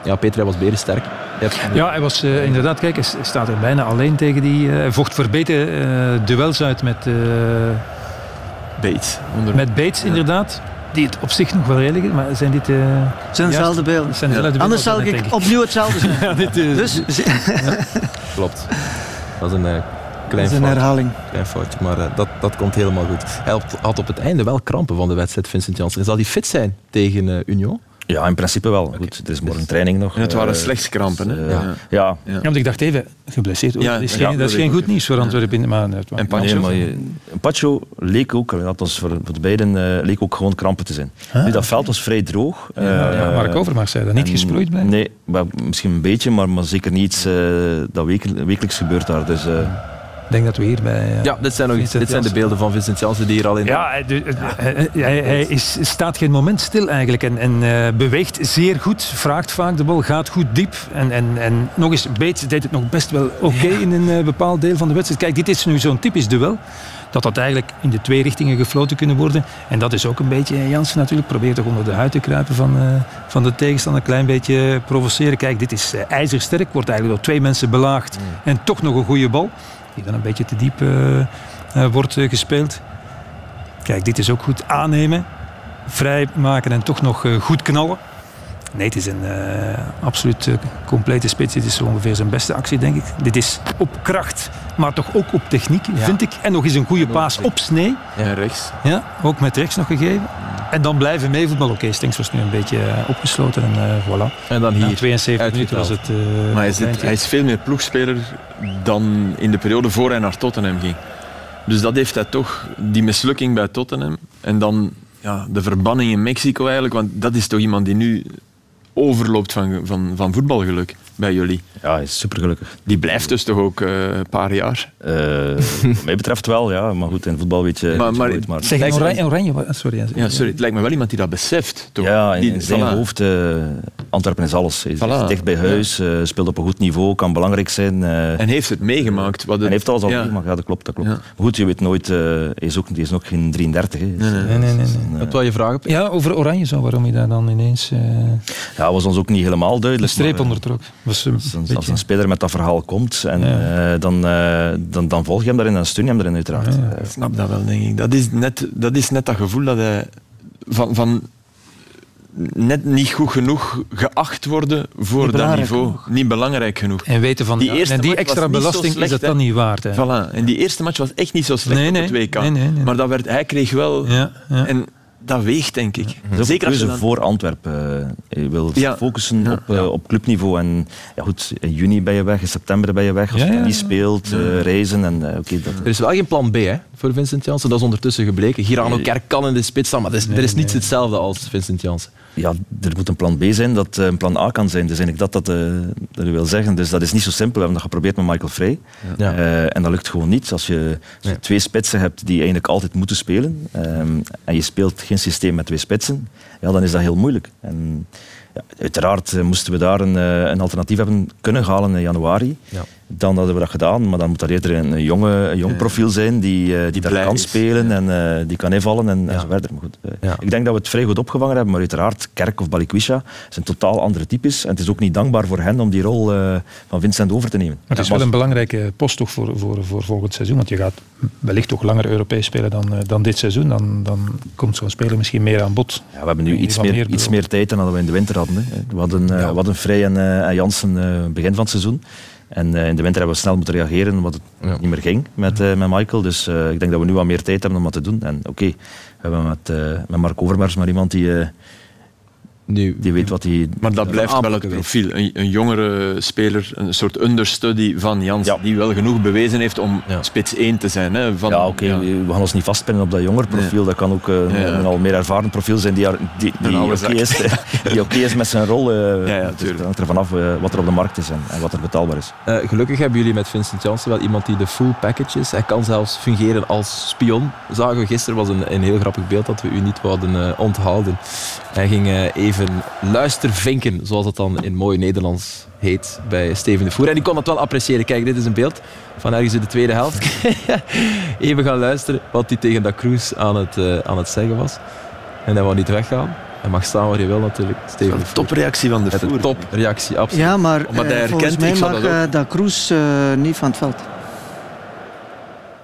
[SPEAKER 2] Ja, Peter, hij was berensterk.
[SPEAKER 4] Ja, hij was inderdaad, kijk, hij staat er bijna alleen tegen die... eh, hij vocht voor beter eh, duels uit met, eh,
[SPEAKER 3] Bates. Onder...
[SPEAKER 4] met Bates, inderdaad. Die het op zich nog wel redelijk is, maar zijn dit... eh,
[SPEAKER 6] Het zijn dezelfde beelden. Anders zal ik opnieuw hetzelfde zijn.
[SPEAKER 4] Ja, dit is...
[SPEAKER 6] Dus
[SPEAKER 2] Klopt. Dat is een
[SPEAKER 6] dat
[SPEAKER 2] klein,
[SPEAKER 6] is een
[SPEAKER 2] foutje,
[SPEAKER 6] herhaling.
[SPEAKER 2] klein foutje, maar eh, dat, dat komt helemaal goed. Hij had, had op het einde wel krampen van de wedstrijd, Vincent Janssen. Zal hij fit zijn tegen eh, Union?
[SPEAKER 5] ja, in principe wel. Goed, het is morgen training nog.
[SPEAKER 3] Ja, het waren
[SPEAKER 5] Eh,
[SPEAKER 3] slechts krampen. Hè? Ja.
[SPEAKER 5] ja.
[SPEAKER 4] Ja, want ik dacht even, geblesseerd.
[SPEAKER 3] Ja,
[SPEAKER 4] dat is
[SPEAKER 3] ja,
[SPEAKER 4] geen,
[SPEAKER 3] dat
[SPEAKER 4] dat is
[SPEAKER 3] weet
[SPEAKER 4] geen
[SPEAKER 3] ik
[SPEAKER 4] goed nieuws voor Antwerpen. Maar,
[SPEAKER 3] En Pancho?
[SPEAKER 5] Nee, maar je, Pacho leek ook, dat was voor, voor de beiden, eh, leek ook gewoon krampen te zijn. nu, dat veld was vrij droog.
[SPEAKER 4] Ja, ja, Mark Overmars zei dat. Niet
[SPEAKER 5] en-
[SPEAKER 4] gesproeid blijven?
[SPEAKER 5] Nee, maar misschien een beetje, maar, maar zeker niet iets eh, dat wekel- wekelijks gebeurt daar. Dus, eh,
[SPEAKER 4] denk dat we hier bij... eh,
[SPEAKER 2] Ja, dit zijn, nog,
[SPEAKER 4] Vincent
[SPEAKER 2] dit zijn de beelden van Vincent Janssen die hier al in...
[SPEAKER 4] Ja, hij, de- hij, hij, hij is, staat geen moment stil eigenlijk en, en eh, beweegt zeer goed, vraagt vaak de bal, gaat goed diep. En, en, en nog eens, Bates deed het nog best wel oké in een eh, bepaald deel van de wedstrijd. Kijk, dit is nu zo'n typisch duel. Dat dat eigenlijk in de twee richtingen gefloten kunnen worden. En dat is ook een beetje, Jansen natuurlijk, probeert toch onder de huid te kruipen van, eh, van de tegenstander. Een klein beetje provoceren. Kijk, dit is ijzersterk, wordt eigenlijk door twee mensen belaagd. En toch nog een goede bal. Die dan een beetje te diep eh, eh, wordt eh, gespeeld. Kijk, dit is ook goed aannemen, vrij maken en toch nog goed knallen. Nee, het is een eh, absoluut eh, complete spits. Dit is ongeveer zijn beste actie, denk ik. Dit is op kracht, maar toch ook op techniek, vind ik. En nog eens een goede paas op snee.
[SPEAKER 3] En rechts.
[SPEAKER 4] Ja, ook met rechts nog gegeven. En dan blijven meevoetballen. Oké, Stenks was nu een beetje eh, opgesloten en voilà.
[SPEAKER 2] En dan
[SPEAKER 4] Na
[SPEAKER 2] hier.
[SPEAKER 4] 72 minuten was het...
[SPEAKER 3] Maar
[SPEAKER 4] eindje.
[SPEAKER 3] hij is veel meer ploegspeler dan in de periode voor hij naar Tottenham ging. Dus dat heeft hij toch, die mislukking bij Tottenham. En dan ja, de verbanning in Mexico eigenlijk. Want dat is toch iemand die nu overloopt van, van, van voetbalgeluk bij jullie.
[SPEAKER 5] ja, hij is supergelukkig.
[SPEAKER 3] Die blijft dus toch ook eh, een paar jaar.
[SPEAKER 5] Eh, wat mij betreft wel, ja. Maar goed, in voetbal weet je,
[SPEAKER 3] Maar-
[SPEAKER 5] weet je
[SPEAKER 3] maar-
[SPEAKER 5] nooit, maar
[SPEAKER 4] Zeg, oranje, sorry.
[SPEAKER 3] Ja, sorry, het lijkt me wel iemand die dat beseft. Toch?
[SPEAKER 5] Ja, in,
[SPEAKER 3] Die-
[SPEAKER 5] in zijn
[SPEAKER 3] voilà.
[SPEAKER 5] hoofd eh, Antwerpen is alles. Hij is
[SPEAKER 3] Voilà.
[SPEAKER 5] dicht bij huis, eh, speelt op een goed niveau, kan belangrijk zijn. eh,
[SPEAKER 3] En heeft het meegemaakt. Wat het-
[SPEAKER 5] en heeft alles al
[SPEAKER 3] ja.
[SPEAKER 5] meegemaakt. Ja, dat klopt. Dat klopt.
[SPEAKER 3] Ja.
[SPEAKER 5] Maar goed, je weet nooit, eh, hij, is ook, hij is nog geen 33. Hè. Dus,
[SPEAKER 3] Nee, nee.
[SPEAKER 4] Nee, nee, nee. nee.
[SPEAKER 2] Wat wil je vragen?
[SPEAKER 4] Ja, over Oranje zo, waarom je daar dan ineens... eh
[SPEAKER 5] Ja, was ons ook niet helemaal duidelijk.
[SPEAKER 4] streep
[SPEAKER 5] maar, eh,
[SPEAKER 4] onder trok. Was een
[SPEAKER 5] Als een,
[SPEAKER 4] beetje-
[SPEAKER 5] als een speler met dat verhaal komt, en,
[SPEAKER 4] Ja.
[SPEAKER 5] eh, dan, eh, dan, dan volg je hem daarin en steun je hem daarin uiteraard.
[SPEAKER 4] Ja,
[SPEAKER 3] Ik snap dat wel, denk ik. Dat is net dat, is net dat gevoel dat hij van, van net niet goed genoeg geacht worden voor dat niveau.
[SPEAKER 6] genoeg.
[SPEAKER 3] Niet belangrijk genoeg.
[SPEAKER 4] En weten van,
[SPEAKER 3] Die
[SPEAKER 4] ja,
[SPEAKER 3] eerste
[SPEAKER 4] en die
[SPEAKER 3] match
[SPEAKER 4] extra
[SPEAKER 3] was niet zo
[SPEAKER 4] belasting
[SPEAKER 3] slecht,
[SPEAKER 4] is dat
[SPEAKER 3] hè.
[SPEAKER 4] dan niet waard. Hè?
[SPEAKER 3] Voilà. En die eerste match was echt niet zo slecht
[SPEAKER 4] Nee,
[SPEAKER 3] op
[SPEAKER 4] nee.
[SPEAKER 3] het WK.
[SPEAKER 4] Nee, nee, nee.
[SPEAKER 3] Maar dat werd, hij kreeg wel...
[SPEAKER 4] Ja, ja.
[SPEAKER 3] En dat weegt, denk ik. Zeker als je dan...
[SPEAKER 5] voor Antwerpen. Eh, Hij wil
[SPEAKER 3] Ja.
[SPEAKER 5] focussen
[SPEAKER 3] Ja,
[SPEAKER 5] op, eh,
[SPEAKER 3] ja.
[SPEAKER 5] op clubniveau. En ja, goed, in juni ben je weg, in september ben je weg. Als
[SPEAKER 4] Ja,
[SPEAKER 5] je niet
[SPEAKER 4] ja.
[SPEAKER 5] speelt, eh, reizen. En, oké, dat,
[SPEAKER 2] Er is wel geen plan B hè, voor Vincent Janssen. Dat is ondertussen gebleken. Girano Kerk kan in de spits staan, maar er is, er is niets hetzelfde als Vincent Janssen.
[SPEAKER 5] Ja, er moet een plan B zijn dat eh, een plan A kan zijn. Dus eigenlijk dat dat, eh, dat ik wil zeggen. Dus dat is niet zo simpel. We hebben dat geprobeerd met Michael Frey.
[SPEAKER 2] Ja.
[SPEAKER 5] Eh, en dat lukt gewoon niet. Als je,
[SPEAKER 2] Nee.
[SPEAKER 5] twee spitsen hebt die eigenlijk altijd moeten spelen ehm, en je speelt geen systeem met twee spitsen, ja, dan is dat heel moeilijk. En, ja, uiteraard moesten we daar een, een alternatief hebben kunnen halen in januari.
[SPEAKER 2] Ja.
[SPEAKER 5] Dan hadden we dat gedaan, maar dan moet dat eerder een, een jonge, een jong profiel zijn die, eh, die, daar kan
[SPEAKER 3] is.
[SPEAKER 5] spelen en eh, die kan invallen en, en zo verder. Maar goed, eh. Ik denk dat we het vrij goed opgevangen hebben, maar uiteraard Kerk of Balikwisha zijn totaal andere types. En het is ook niet dankbaar voor hen om die rol van Vincent over te nemen.
[SPEAKER 4] Maar het is wel een belangrijke post toch voor, voor, voor volgend seizoen. Want je gaat wellicht toch langer Europees spelen dan, dan dit seizoen. Dan, dan komt zo'n speler misschien meer aan bod.
[SPEAKER 5] Ja, we hebben nu iets meer,
[SPEAKER 4] meer
[SPEAKER 5] iets meer tijd dan dat we in de winter hadden. Hè. We hadden, we hadden Vrij en, en Jansen begin van het seizoen. En eh, in de winter hebben we snel moeten reageren, omdat het
[SPEAKER 2] Ja.
[SPEAKER 5] niet meer ging met, eh, met Michael. Dus eh, ik denk dat we nu wat meer tijd hebben om wat te doen. En oké, we hebben met, met Mark Overmars maar iemand die,
[SPEAKER 2] Nu,
[SPEAKER 5] die weet wat hij...
[SPEAKER 3] Maar dat blijft wel het profiel. Een, een jongere speler, een soort understudy van Jans,
[SPEAKER 5] Ja.
[SPEAKER 3] die wel genoeg bewezen heeft om
[SPEAKER 2] Ja.
[SPEAKER 3] spits 1 te zijn. Hè, van,
[SPEAKER 5] Ja, oké,
[SPEAKER 3] ja.
[SPEAKER 5] we gaan ons niet vastpinnen op dat jonger profiel. Dat kan ook eh, een,
[SPEAKER 3] Ja, ja.
[SPEAKER 5] een al meer ervaren profiel zijn die, die, die
[SPEAKER 3] Een oude
[SPEAKER 5] oké is, die oké is met zijn rol. eh
[SPEAKER 3] Ja, ja,
[SPEAKER 5] dus het hangt er vanaf eh, wat er op de markt is en, en wat er betaalbaar is.
[SPEAKER 2] Eh, gelukkig hebben jullie met Vincent Janssen wel iemand die de full package is. Hij kan zelfs fungeren als spion. Zagen we gisteren, was een, een heel grappig beeld dat we u niet wouden eh, onthouden. Hij ging eh, even luistervinken, zoals het dan in mooi Nederlands heet, bij Steven de Voer. En die kon dat wel appreciëren. Kijk, dit is een beeld van ergens in de tweede helft. even gaan luisteren wat hij tegen Da Cruz aan het, eh, aan het zeggen was. En hij wou niet weggaan. Hij mag staan waar je wil natuurlijk. Steven de Voer.
[SPEAKER 3] Topreactie van de
[SPEAKER 2] Met een
[SPEAKER 3] Voer.
[SPEAKER 2] topreactie, absoluut.
[SPEAKER 6] Ja, maar
[SPEAKER 3] Omdat
[SPEAKER 6] eh,
[SPEAKER 3] hij
[SPEAKER 6] volgens
[SPEAKER 3] herkent,
[SPEAKER 6] mij
[SPEAKER 3] ik zou
[SPEAKER 6] mag
[SPEAKER 3] dat ook-
[SPEAKER 6] eh, Da Cruz eh, niet van het veld.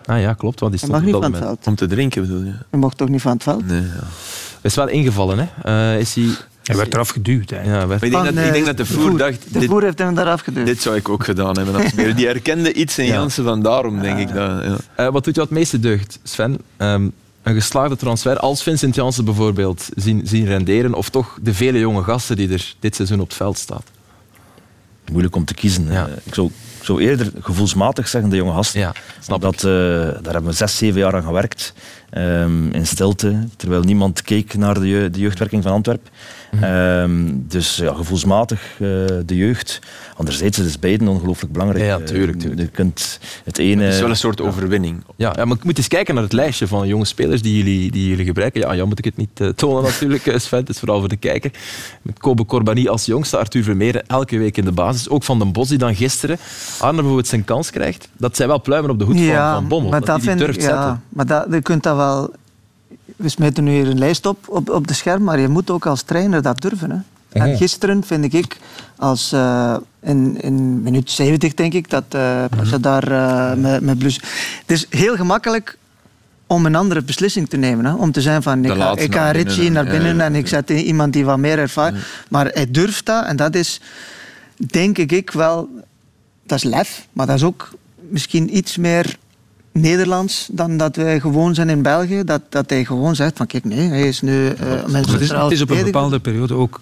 [SPEAKER 2] Ah ja, klopt, want die
[SPEAKER 6] Hij
[SPEAKER 2] stond
[SPEAKER 6] mag
[SPEAKER 2] op
[SPEAKER 6] niet
[SPEAKER 2] dat
[SPEAKER 6] van het
[SPEAKER 2] moment.
[SPEAKER 6] veld.
[SPEAKER 3] Om te drinken bedoel je?
[SPEAKER 6] Hij mocht toch niet van het veld?
[SPEAKER 3] Nee, ja.
[SPEAKER 2] Hij is wel ingevallen, hè? Eh, is hij...
[SPEAKER 4] Hij werd eraf geduwd. Hè.
[SPEAKER 2] Ja, werd-
[SPEAKER 3] ik denk,
[SPEAKER 6] Van,
[SPEAKER 3] dat,
[SPEAKER 6] eh,
[SPEAKER 3] ik denk dat de Voer dacht,
[SPEAKER 6] De
[SPEAKER 3] dit,
[SPEAKER 6] Voer heeft hem daar afgeduwd.
[SPEAKER 3] dit zou ik ook gedaan hebben. Die herkende iets in
[SPEAKER 2] Ja.
[SPEAKER 3] Jansen, van daarom denk ik dat... Ja.
[SPEAKER 2] Eh, wat doet je het meeste deugd, Sven? Ehm, een geslaagde transfer als Vincent Janssen bijvoorbeeld zien, zien renderen of toch de vele jonge gasten die er dit seizoen op het veld staan?
[SPEAKER 5] Moeilijk om te kiezen.
[SPEAKER 2] Ja.
[SPEAKER 5] Ik, zou, ik zou eerder gevoelsmatig zeggen de jonge gasten.
[SPEAKER 2] Ja, snap
[SPEAKER 5] dat,
[SPEAKER 2] ik.
[SPEAKER 5] eh, daar hebben we zes, zeven jaar aan gewerkt. ehm, in stilte, terwijl niemand keek naar de, je- de jeugdwerking van Antwerpen.
[SPEAKER 2] Mhm.
[SPEAKER 5] Ehm, dus ja, gevoelsmatig eh, de jeugd. Anderzijds is het beiden ongelooflijk belangrijk.
[SPEAKER 2] Ja,
[SPEAKER 5] Eh,
[SPEAKER 2] tuurlijk, tuurlijk.
[SPEAKER 5] Je kunt het ene...
[SPEAKER 3] Het is wel een soort overwinning.
[SPEAKER 2] Ja, ja, maar ik moet eens kijken naar het lijstje van jonge spelers die jullie, die jullie gebruiken. Ja, Jan moet ik het niet eh, tonen natuurlijk, Sven. Het is vooral voor de kijker. Met Kobe Corbani als jongste, Arthur Vermeeren elke week in de basis. Ook Van den Bos die dan gisteren, Arne bijvoorbeeld zijn kans krijgt. Dat zijn wel pluimen op de hoed van, van Bommel.
[SPEAKER 6] maar
[SPEAKER 2] dat
[SPEAKER 6] dat
[SPEAKER 2] die
[SPEAKER 6] vind
[SPEAKER 2] durft
[SPEAKER 6] ik,
[SPEAKER 2] zetten.
[SPEAKER 6] maar dat, je kunt dat wel... We smeten nu hier een lijst op, op, op de scherm, maar je moet ook als trainer dat durven. Hè. En gisteren vind ik, als, eh, in, in minuut 70 denk ik, dat eh Pasha daar eh, met, met blus... Het is heel gemakkelijk om een andere beslissing te nemen. Hè? Om te zijn van, ik ga, ik ga
[SPEAKER 3] naar binnen,
[SPEAKER 6] Richie naar binnen en ik zet iemand die wat meer ervaart. Maar hij durft dat en dat is, denk ik wel... Dat is lef, maar dat is ook misschien iets meer Nederlands dan dat wij gewoon zijn in België. Dat, dat hij gewoon zegt van kijk, nee, hij is nu uh,
[SPEAKER 4] Het is,
[SPEAKER 6] centraal
[SPEAKER 4] het is op een bepaalde periode ook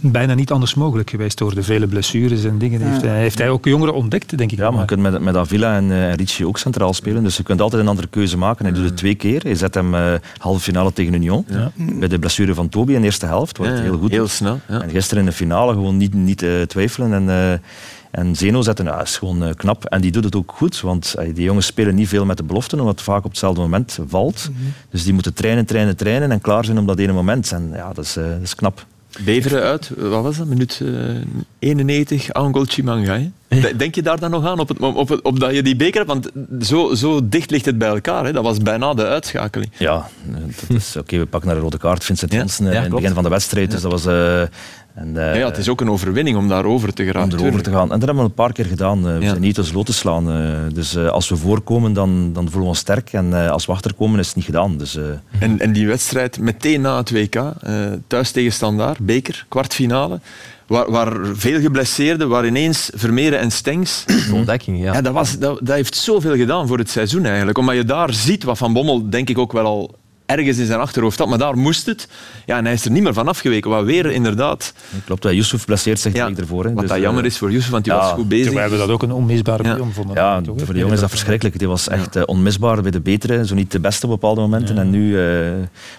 [SPEAKER 4] bijna niet anders mogelijk geweest door de vele blessures en dingen. Heeft, hij, heeft hij ook jongeren ontdekt, denk ik.
[SPEAKER 5] Ja, maar je kunt met, met Avila en, eh, en Ricci ook centraal spelen. Dus je kunt altijd een andere keuze maken. Hij doet het twee keer. Hij zet hem eh, halve finale tegen Union. Bij de blessure van Toby in de eerste helft.
[SPEAKER 3] Ja, ja,
[SPEAKER 5] heel goed
[SPEAKER 3] heel snel. Ja.
[SPEAKER 5] En gisteren in de finale gewoon niet, niet eh, twijfelen. En, eh, en Zeno zetten, ja, is gewoon knap. En die doet het ook goed. Want die jongens spelen niet veel met de beloften, omdat het vaak op hetzelfde moment valt. Dus die moeten trainen, trainen, trainen en klaar zijn op dat ene moment. En ja, dat is, eh, dat is knap.
[SPEAKER 3] Beveren uit, wat was dat? Minuut uh, 91, Angol Chimanga. Hè? Denk je daar dan nog aan, op, het, op, het, op dat je die beker hebt? Want zo, zo dicht ligt het bij elkaar. Hè? Dat was bijna de uitschakeling.
[SPEAKER 5] Ja, dat is oké. we pakken naar de rode kaart. Vincent Janssen ja, in het begin van de wedstrijd. Dus dat was... Uh,
[SPEAKER 3] en, uh, ja, het is ook een overwinning om daarover te gaan. Om
[SPEAKER 5] erover te gaan. En dat hebben we een paar keer gedaan. Uh, we zijn niet als lood te slaan. Uh, dus als we voorkomen, dan, dan voelen we ons sterk. En als we achterkomen, is het niet gedaan. Dus,
[SPEAKER 3] en, en die wedstrijd meteen na het WK, thuis tegen Standaard, beker, kwartfinale. Waar, waar, veel geblesseerden, waar ineens Vermeeren en Stengs...
[SPEAKER 2] Ontdekking, ja.
[SPEAKER 3] ja dat, was, dat, dat heeft zoveel gedaan voor het seizoen eigenlijk. Omdat je daar ziet wat Van Bommel, denk ik, ook wel al ergens in zijn achterhoofd had, maar daar moest het. Ja, en hij is er niet meer van afgeweken. Wat weer inderdaad...
[SPEAKER 5] Klopt, Yusuf blesseert zich ja, ervoor. Hè.
[SPEAKER 3] Wat dus, dat jammer eh, is voor Yusuf, want hij was goed bezig.
[SPEAKER 4] We hebben dat ook een onmisbare ja.
[SPEAKER 5] vonden. Ja, voor de jongen is dat verschrikkelijk. Die was echt uh, onmisbaar bij de betere, zo niet de beste op bepaalde momenten. En nu... Uh,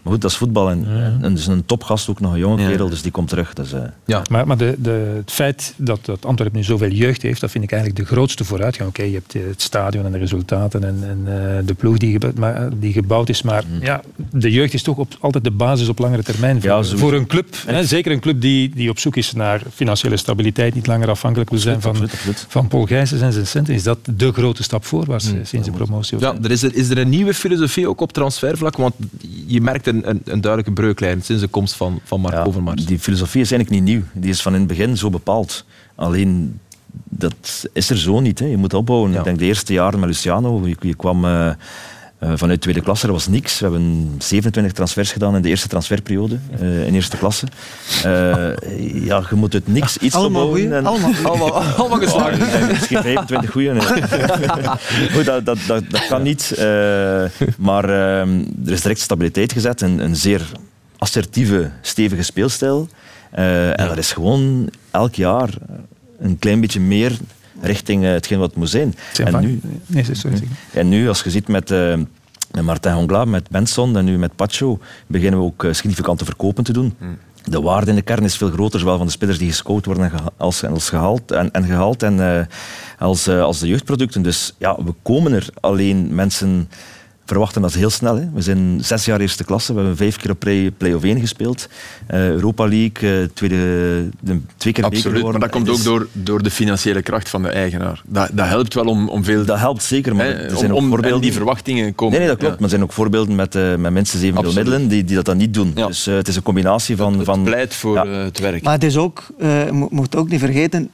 [SPEAKER 5] maar goed, dat is voetbal. En, en dus een topgast, ook nog een jonge kerel, dus die komt terug. Dus,
[SPEAKER 4] ja. Maar, maar de, de, het feit dat, dat Antwerpen nu zoveel jeugd heeft, dat vind ik eigenlijk de grootste vooruitgang. Oké, je hebt het stadion en de resultaten en, en de ploeg die, die gebouwd is, maar mm. ja, de jeugd is toch op, altijd de basis op langere termijn voor, voor een club. Hè, zeker een club die, die op zoek is naar financiële stabiliteit, niet langer afhankelijk wil zijn van, van Paul Gijsens en zijn centen. Is dat de grote stap voorwaarts mm, sinds de promotie?
[SPEAKER 2] Ja, er is, er, is er een nieuwe filosofie ook op transfervlak? Want je merkt een, een, een duidelijke breuklijn sinds de komst van, van Mark ja, Overmars.
[SPEAKER 5] Die filosofie is eigenlijk niet nieuw. Die is van in het begin zo bepaald. Alleen dat is er zo niet. Hè. Je moet opbouwen. Ik denk de eerste jaren met Luciano, je, je kwam... Uh, uh, vanuit tweede klasse, er was niks. We hebben 27 transfers gedaan in de eerste transferperiode, uh, in eerste klasse. Uh, ja, je moet uit niks iets
[SPEAKER 6] allemaal opbouwen. En...
[SPEAKER 2] Allemaal, allemaal, allemaal geslagen.
[SPEAKER 5] Oh, misschien 25 goeie. Goed, dat, dat, dat, dat, kan niet. maar ehm, er is direct stabiliteit gezet. Een, een zeer assertieve, stevige speelstijl. en dat is gewoon elk jaar een klein beetje meer richting uh, hetgeen wat het moet zijn.
[SPEAKER 4] En nu, nee, sorry.
[SPEAKER 5] en nu, als je ziet met, uh, met Martin Hongla, met Benson en nu met Pacho, beginnen we ook uh, significante verkopen te doen. Hmm. De waarde in de kern is veel groter, zowel van de spelers die gescout worden als, als gehaald en, en gehaald en als, als de jeugdproducten. Dus ja, we komen er alleen mensen verwachten dat heel snel. Hè. We zijn zes jaar eerste klasse, we hebben vijf keer op play-off 1 gespeeld. Uh, Europa League, uh, tweede, de, twee keer
[SPEAKER 3] Absoluut, maar dat komt ook door, door de financiële kracht van de eigenaar. Dat, dat helpt wel om, om veel...
[SPEAKER 5] Dat helpt zeker, maar
[SPEAKER 3] er zijn om, ook voorbeelden... die verwachtingen komen.
[SPEAKER 5] Nee, nee dat klopt. Maar er zijn ook voorbeelden met, uh, met mensen 7 miljoen middelen die, die dat dan niet doen. Ja. Dus het is een combinatie van... Het,
[SPEAKER 3] van, pleit voor het werk.
[SPEAKER 6] Maar het is ook, je moet ook niet vergeten,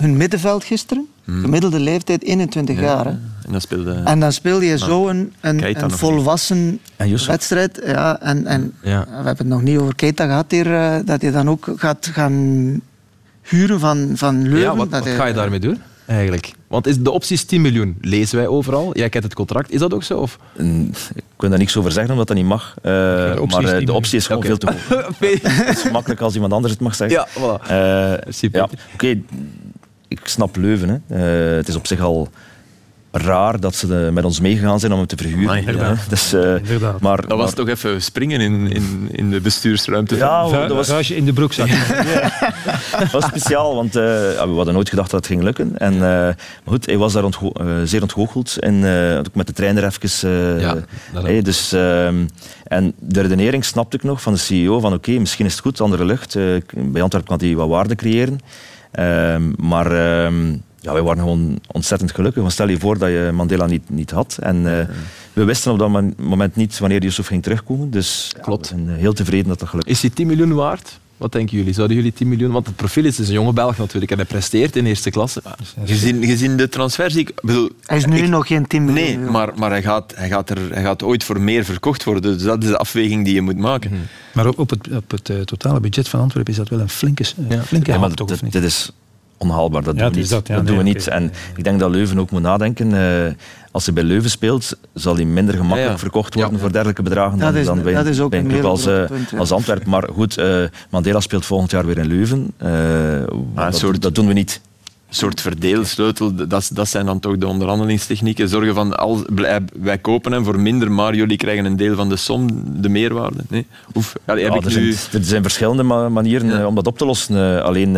[SPEAKER 6] hun middenveld gisteren, hmm. gemiddelde leeftijd 21 jaar. Hè.
[SPEAKER 3] En dan speelde...
[SPEAKER 6] En dan speel je zo een, een, een volwassen wedstrijd. Ja, en, en ja. we hebben het nog niet over Keita gehad hier, uh, dat je dan ook gaat gaan huren van, van Leuven.
[SPEAKER 2] Ja, wat, wat ga je daarmee doen? Eigenlijk. Want is de optie is 10 miljoen, lezen wij overal. Jij kent het contract, is dat ook zo? Of?
[SPEAKER 5] Ik kan daar niks over zeggen, omdat dat niet mag. Uh, de maar uh, de optie is gewoon okay. veel te hoog. het is makkelijk als iemand anders het mag zeggen.
[SPEAKER 2] Ja, voilà. Uh,
[SPEAKER 5] ja, Oké, ik snap Leuven. Hè. het is op zich al raar dat ze met ons meegegaan zijn om het te verhuren. ja. dus, uh, maar,
[SPEAKER 3] dat was toch even springen in, in, in de bestuursruimte?
[SPEAKER 4] Ja, dat was... in de broekzak. ja.
[SPEAKER 5] dat was speciaal, want uh, we hadden nooit gedacht dat het ging lukken. En, uh, maar goed, hij was daar ontgo zeer ontgoocheld. En ook met de trainer even... ja, hey, dus, ehm, en de redenering snapte ik nog van de CEO van oké, okay, misschien is het goed, andere lucht. bij Antwerpen kan hij wat waarde creëren. Ehm, maar... Ehm, ja, wij waren gewoon ontzettend gelukkig. Want stel je voor dat je Mandela niet, niet had. En uh, we wisten op dat moment niet wanneer Yusuf ging terugkomen. Dus
[SPEAKER 2] Klopt.
[SPEAKER 5] Ja, we zijn heel tevreden dat dat gelukt
[SPEAKER 2] is. Is die 10 miljoen waard? Wat denken jullie? Zouden jullie 10 miljoen... Want het profiel is dus een jonge Belg natuurlijk en hij presteert in eerste klasse.
[SPEAKER 3] Gezien, gezien de transfers... Ik bedoel,
[SPEAKER 6] hij is nu
[SPEAKER 3] ik,
[SPEAKER 6] nog geen 10 miljoen.
[SPEAKER 3] Nee, maar, maar hij, gaat, hij, gaat er, hij gaat ooit voor meer verkocht worden. Dus dat is de afweging die je moet maken. Hmm.
[SPEAKER 4] Maar op, op het, op het uh, totale budget van Antwerpen is dat wel een flinke, uh, ja. flinke ja, maar
[SPEAKER 5] toch, dit is onhaalbaar. Dat doen we niet. Dat, ja, dat nee, doen we niet. En ik denk dat Leuven ook moet nadenken. Uh, als hij bij Leuven speelt, zal hij minder gemakkelijk verkocht worden voor dergelijke bedragen dan, is, dan bij, dat is ook bij een club als, uh, als Antwerpen. Maar goed, uh, Mandela speelt volgend jaar weer in Leuven. Dat, soort, dat doen we niet
[SPEAKER 3] soort verdeelsleutel, dat, dat zijn dan toch de onderhandelingstechnieken. Zorgen van, als, wij kopen hem voor minder, maar jullie krijgen een deel van de som, de meerwaarde. Nee? Oef,
[SPEAKER 5] ja, heb ik er, nu... zijn, er zijn verschillende manieren om dat op te lossen. alleen,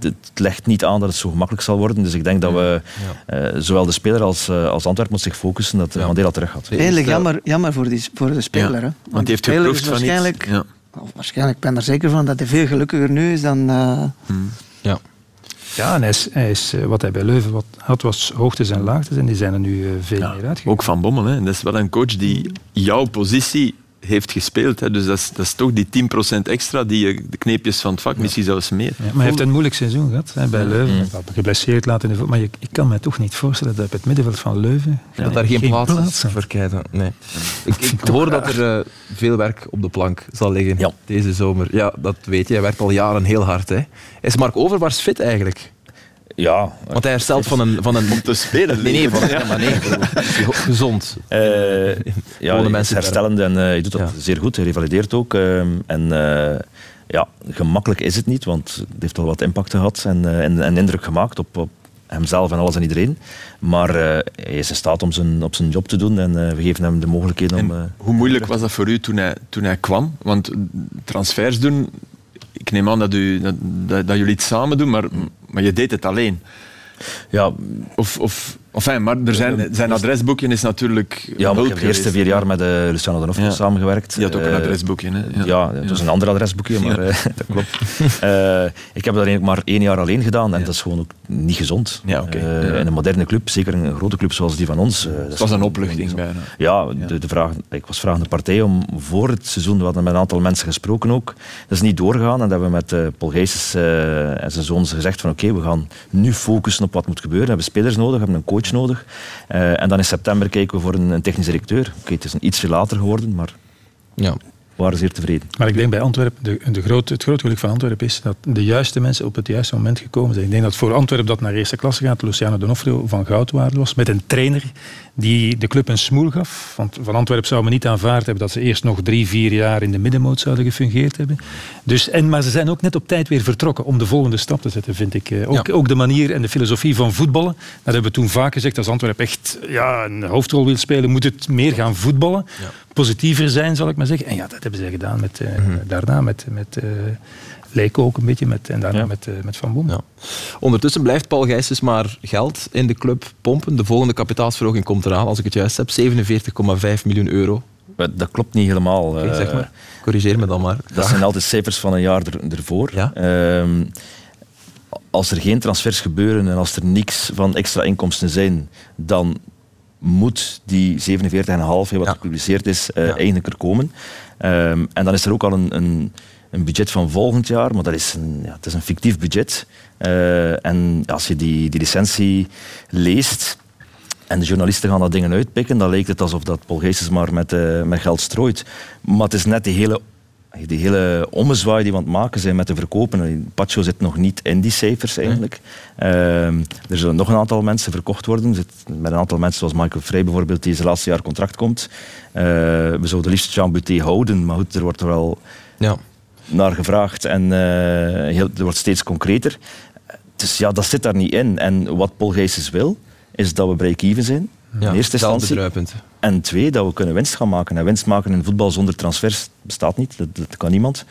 [SPEAKER 5] het legt niet aan dat het zo gemakkelijk zal worden. Dus ik denk dat we, uh, zowel de speler als, uh, als Antwerp moet zich focussen dat. Mandela terug gaat.
[SPEAKER 6] Eigenlijk jammer, jammer voor, die, voor de speler. Hè? Want,
[SPEAKER 3] Want die heeft geproefd van waarschijnlijk
[SPEAKER 6] of waarschijnlijk, ik ben er zeker van, dat hij veel gelukkiger nu is dan... eh,
[SPEAKER 2] Ja.
[SPEAKER 4] Ja, en hij is, hij is, eh, wat hij bij Leuven wat had, was hoogtes en laagtes. En die zijn er nu eh, veel meer uitgekomen.
[SPEAKER 3] Ook Van Bommel. Hè. Dat is wel een coach die jouw positie heeft gespeeld. Hè. Dus dat is, dat is toch die 10% extra, die je, de kneepjes van het vak, misschien zelfs meer.
[SPEAKER 4] Ja, maar hij heeft een moeilijk seizoen gehad hè, bij Leuven. Hij was geblesseerd laten in de vo- Maar je, ik kan me toch niet voorstellen dat op het middenveld van Leuven...
[SPEAKER 2] dat daar geen, plaats, is
[SPEAKER 4] is.
[SPEAKER 2] voor Keita. Nee. Ik, ik hoor dat er eh, veel werk op de plank zal liggen
[SPEAKER 5] Ja.
[SPEAKER 2] deze zomer. Ja, dat weet je. Hij werkt al jaren heel hard. Hè. Is Mark Overmars fit eigenlijk?
[SPEAKER 5] Ja,
[SPEAKER 2] Want hij herstelt van een... Van een
[SPEAKER 3] Om te spelen.
[SPEAKER 2] nee, nee, van een, maar nee, gezond.
[SPEAKER 5] Eh, ja,
[SPEAKER 2] mensen
[SPEAKER 5] is herstellend en eh, hij doet dat
[SPEAKER 2] Ja.
[SPEAKER 5] zeer goed. Hij revalideert ook. ehm, en eh, ja, gemakkelijk is het niet, want het heeft al wat impact gehad en, eh, en, en indruk gemaakt op, op hemzelf en alles en iedereen. Maar eh, hij is in staat om zijn, op zijn job te doen en eh, we geven hem de mogelijkheden om...
[SPEAKER 3] En
[SPEAKER 5] eh,
[SPEAKER 3] hoe moeilijk was dat voor u toen hij, toen hij kwam? Want transfers doen, ik neem aan dat, u, dat, dat, dat jullie het samen doen, maar, maar je deed het alleen.
[SPEAKER 5] ja,
[SPEAKER 3] Of, of, enfin, maar er zijn, zijn adresboekje is natuurlijk
[SPEAKER 5] ja, maar ik heb de eerste vier jaar met uh, Luciano Donofrio
[SPEAKER 3] Ja.
[SPEAKER 5] samengewerkt.
[SPEAKER 3] Die had ook een
[SPEAKER 5] Eh,
[SPEAKER 3] adresboekje. Hè?
[SPEAKER 5] Ja, het was een ander adresboekje, maar eh, dat klopt. Ik heb dat eigenlijk maar één jaar alleen gedaan en dat is gewoon ook niet gezond.
[SPEAKER 3] Ja, oké. Ja.
[SPEAKER 5] In een moderne club, zeker een grote club zoals die van ons.
[SPEAKER 3] Het was een opluchting bijna.
[SPEAKER 5] Ja, de, de vraag, ik was vragende partij om voor het seizoen, we hadden met een aantal mensen gesproken ook, dat is niet doorgegaan en dat hebben we met eh, Paul en zijn zoons gezegd van oké, we gaan nu focussen op wat moet gebeuren. We hebben spelers nodig, we hebben een coach nodig. Eh, en dan in september kijken we voor een, een technisch directeur. Oké, het is een ietsje later geworden, maar
[SPEAKER 2] Ja.
[SPEAKER 5] we waren zeer tevreden.
[SPEAKER 4] Maar ik denk bij Antwerpen, de, de groot, het groot geluk van Antwerpen is dat de juiste mensen op het juiste moment gekomen zijn. Ik denk dat voor Antwerpen dat naar eerste klasse gaat, Luciano Donofrio van goud waard was, met een trainer die de club een smoel gaf. Want van Antwerpen zou men niet aanvaard hebben dat ze eerst nog drie, vier jaar in de middenmoot zouden gefungeerd hebben. Dus, en, maar ze zijn ook net op tijd weer vertrokken om de volgende stap te zetten, vind ik. Eh, Ook,
[SPEAKER 2] Ja.
[SPEAKER 4] ook de manier en de filosofie van voetballen. Dat hebben we toen vaak gezegd, als Antwerpen echt ja, een hoofdrol wil spelen, moet het meer gaan voetballen. Positiever zijn, zal ik maar zeggen. En ja, dat hebben ze gedaan met, eh, daarna met, met eh, Leek ook een beetje met, en daarna
[SPEAKER 5] Ja.
[SPEAKER 4] met, eh, met Van Boom.
[SPEAKER 2] Ja. Ondertussen blijft Paul Gijsens maar geld in de club pompen. De volgende kapitaalsverhoging komt eraan, als ik het juist heb. 47,5 miljoen euro.
[SPEAKER 5] Maar Dat klopt niet helemaal. Eh,
[SPEAKER 2] zeg maar. Corrigeer me dan maar.
[SPEAKER 5] Dat zijn altijd cijfers van een jaar er, ervoor.
[SPEAKER 2] Ja.
[SPEAKER 5] Ehm, als er geen transfers gebeuren en als er niks van extra inkomsten zijn, dan moet die 47,5 wat
[SPEAKER 2] Ja.
[SPEAKER 5] gepubliceerd is, eh,
[SPEAKER 2] Ja.
[SPEAKER 5] eigenlijk er komen. Ehm, en dan is er ook al een, een, een budget van volgend jaar, maar dat is een, ja, het is een fictief budget. Eh, en als je die, die licentie leest, en de journalisten gaan dat dingen uitpikken, dan lijkt het alsof dat Paul Geestes maar met, eh, met geld strooit. Maar het is net die hele, die hele ommezwaai die we aan het maken zijn met de verkopen. Pacho zit nog niet in die cijfers eigenlijk. Ehm, er zullen nog een aantal mensen verkocht worden. Zit met een aantal mensen zoals Michael Frey bijvoorbeeld, die zijn laatste jaar contract komt. Eh, we zouden liefst Jean Buté houden, maar goed, er wordt er wel
[SPEAKER 2] Ja.
[SPEAKER 5] Naar gevraagd en eh, heel, het wordt steeds concreter. Dus ja, dat zit daar niet in. En wat Paul Gijsens wil, is dat we break-even zijn.
[SPEAKER 2] Ja,
[SPEAKER 5] in eerste instantie. En twee, dat we kunnen winst gaan maken. En winst maken in voetbal zonder transfers bestaat niet. Dat, dat kan niemand.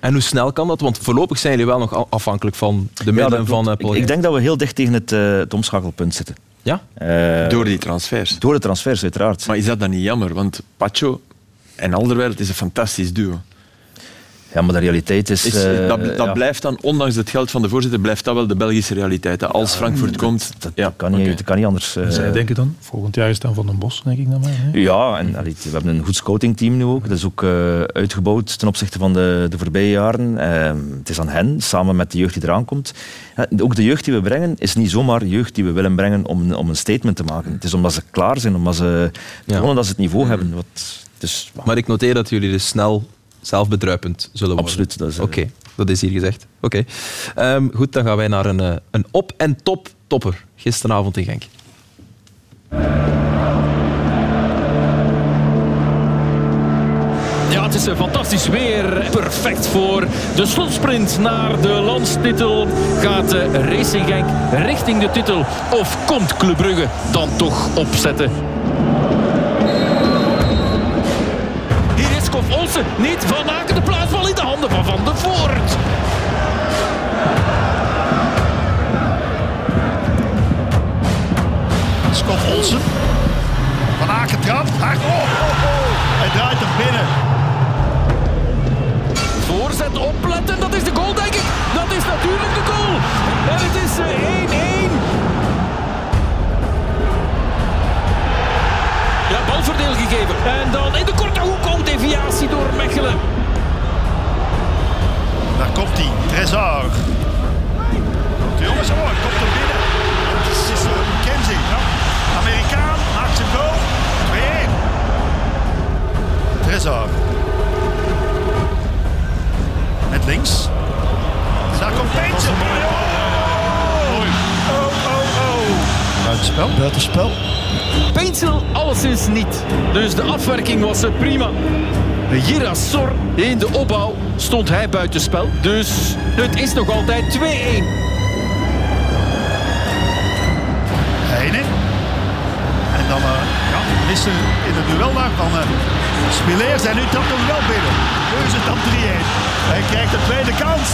[SPEAKER 2] En hoe snel kan dat? Want voorlopig zijn jullie wel nog afhankelijk van de middelen van eh, Paul
[SPEAKER 5] ik, ik denk dat we heel dicht tegen het, eh, het omschakelpunt zitten.
[SPEAKER 2] Ja?
[SPEAKER 5] Eh,
[SPEAKER 3] Door die transfers.
[SPEAKER 5] door de transfers, uiteraard.
[SPEAKER 3] Maar is dat dan niet jammer? Want Pacho en Alderweireld is een fantastisch duo.
[SPEAKER 5] Ja, maar de realiteit is...
[SPEAKER 3] Is,
[SPEAKER 5] eh,
[SPEAKER 3] dat, dat
[SPEAKER 5] ja,
[SPEAKER 3] blijft dan, ondanks het geld van de voorzitter, blijft dat wel de Belgische realiteit. hè. Als Frankfurt komt...
[SPEAKER 5] dat,
[SPEAKER 3] ja,
[SPEAKER 5] dat kan niet, dat kan niet anders. eh.
[SPEAKER 4] Zij denken dan, volgend jaar is het dan Van den Bos, denk ik dan maar. Hè?
[SPEAKER 5] Ja, en allee, we hebben een goed scoutingteam nu ook. Dat is ook eh, uitgebouwd ten opzichte van de, de voorbije jaren. Ehm, het is aan hen, samen met de jeugd die eraan komt. Ook de jeugd die we brengen, is niet zomaar jeugd die we willen brengen om, om een statement te maken. Het is omdat ze klaar zijn, omdat ze
[SPEAKER 2] Ja.
[SPEAKER 5] gewoon dat ze het niveau hebben. Wat, dus,
[SPEAKER 2] Maar ik noteer dat jullie dus snel zelfbedruipend zullen worden.
[SPEAKER 5] Absoluut, dat is, eh,
[SPEAKER 2] Oké, dat is hier gezegd. Oké. Ehm, goed, dan gaan wij naar een, eh, een op- en top topper. Gisteravond in Genk.
[SPEAKER 7] Ja, het is een fantastisch weer. Perfect voor de slotsprint naar de landstitel. Gaat Racing Genk richting de titel? Of komt Club Brugge dan toch opzetten? Niet Van Aken. De plaatsbal in de handen van Van der Voort.
[SPEAKER 8] Scott Olsen. Van Aken trapt. Hard. Oh, oh, oh. Hij draait hem binnen.
[SPEAKER 7] voorzet opletten. Dat is de goal, denk ik. Dat is natuurlijk de goal. En het is eh, 1-1. Balverdeel gegeven. En dan in de korte hoek ook deviatie door Mechelen.
[SPEAKER 8] Daar komt hij, Trezor. De jongens, oh, hij komt er binnen. Het is, is uh, McKenzie. Ja. Amerikaan maakt zijn goal. 2-1. Trezor. Met links. Daar komt Peentje. Buitenspel. Buitenspel.
[SPEAKER 7] Peensel alleszins niet. Dus de afwerking was eh, prima. Girasor in de opbouw stond hij buitenspel. Dus het is nog altijd 2-1.
[SPEAKER 8] Heine. En dan uh, ja, missen in het duel daar van uh, Spileers. En nu trapt hem wel binnen. Nu is het dan 3-1. Hij krijgt de tweede kans.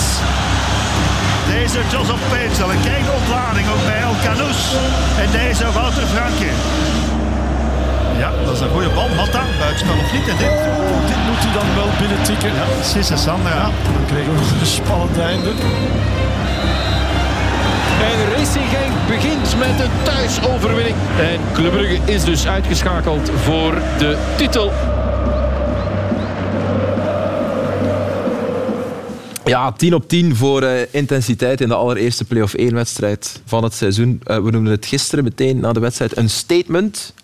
[SPEAKER 8] Deze Joseph Peensel. En kijk de ontlading ook bij El Canous. En deze Wouter Franke. Ja, dat is een goede bal. Matta, buitenspel of niet. En dit,
[SPEAKER 9] Oh, dit moet hij dan wel binnen tikken.
[SPEAKER 8] ja, Sisse Sandra.
[SPEAKER 9] Dan kregen we nog een spannend einde.
[SPEAKER 7] En Racing Genk begint met een thuisoverwinning. En Club Brugge is dus uitgeschakeld voor de titel.
[SPEAKER 2] Ja, 10 op 10 voor eh, intensiteit in de allereerste play-off 1-wedstrijd van het seizoen. Eh, we noemden het gisteren meteen na de wedstrijd een statement.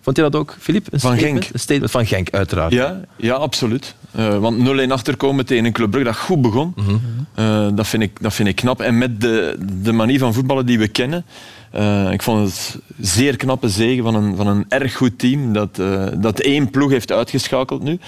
[SPEAKER 2] Vond je dat ook, Filip? Een
[SPEAKER 3] Van
[SPEAKER 2] statement?
[SPEAKER 3] Genk.
[SPEAKER 2] Een statement van Genk, uiteraard.
[SPEAKER 3] Ja, ja absoluut. Eh, want 0-1 achterkomen tegen een Club Brugge dat goed begon, eh, dat, vind ik, dat vind ik knap. En met de, de manier van voetballen die we kennen, eh, ik vond het zeer knappe zegen van een, van een erg goed team dat, eh, dat één ploeg heeft uitgeschakeld nu.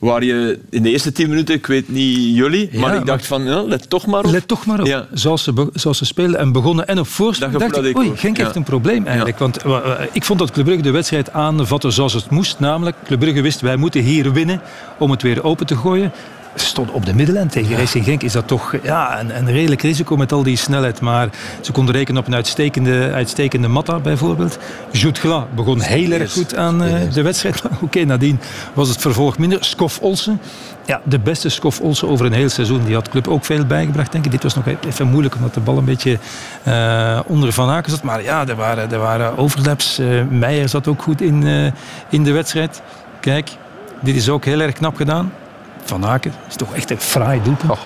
[SPEAKER 3] Waar je in de eerste tien minuten, ik weet niet jullie, maar ik dacht van, ja, let toch maar op.
[SPEAKER 4] Let toch maar op.
[SPEAKER 3] Ja.
[SPEAKER 4] Zoals, ze, zoals ze spelen en begonnen en op voorsprong.
[SPEAKER 3] Dat
[SPEAKER 4] dacht ik, oei. Genk
[SPEAKER 3] Ja.
[SPEAKER 4] heeft een probleem eigenlijk. Want wa- wa- ik vond dat Club Brugge de wedstrijd aanvatte zoals het moest. Namelijk, Club Brugge wist, wij moeten hier winnen om het weer open te gooien. Stond op de middenlijn. Tegen Racing Genk is dat toch ja, een, een redelijk risico met al die snelheid. Maar ze konden rekenen op een uitstekende, uitstekende Matta bijvoorbeeld. Jude Gla begon heel erg goed aan eh, de wedstrijd. Oké, nadien was het vervolg minder. Skof Olsen. Ja, de beste Skof Olsen over een heel seizoen. Die had de club ook veel bijgebracht, denk ik. Dit was nog even moeilijk, omdat de bal een beetje eh, onder Van Aken zat. Maar ja, er waren, er waren overlaps. Eh, Meijer zat ook goed in, in de wedstrijd. Kijk, dit is ook heel erg knap gedaan. Van Aken is toch echt een fraai doelpunt.
[SPEAKER 2] Oh,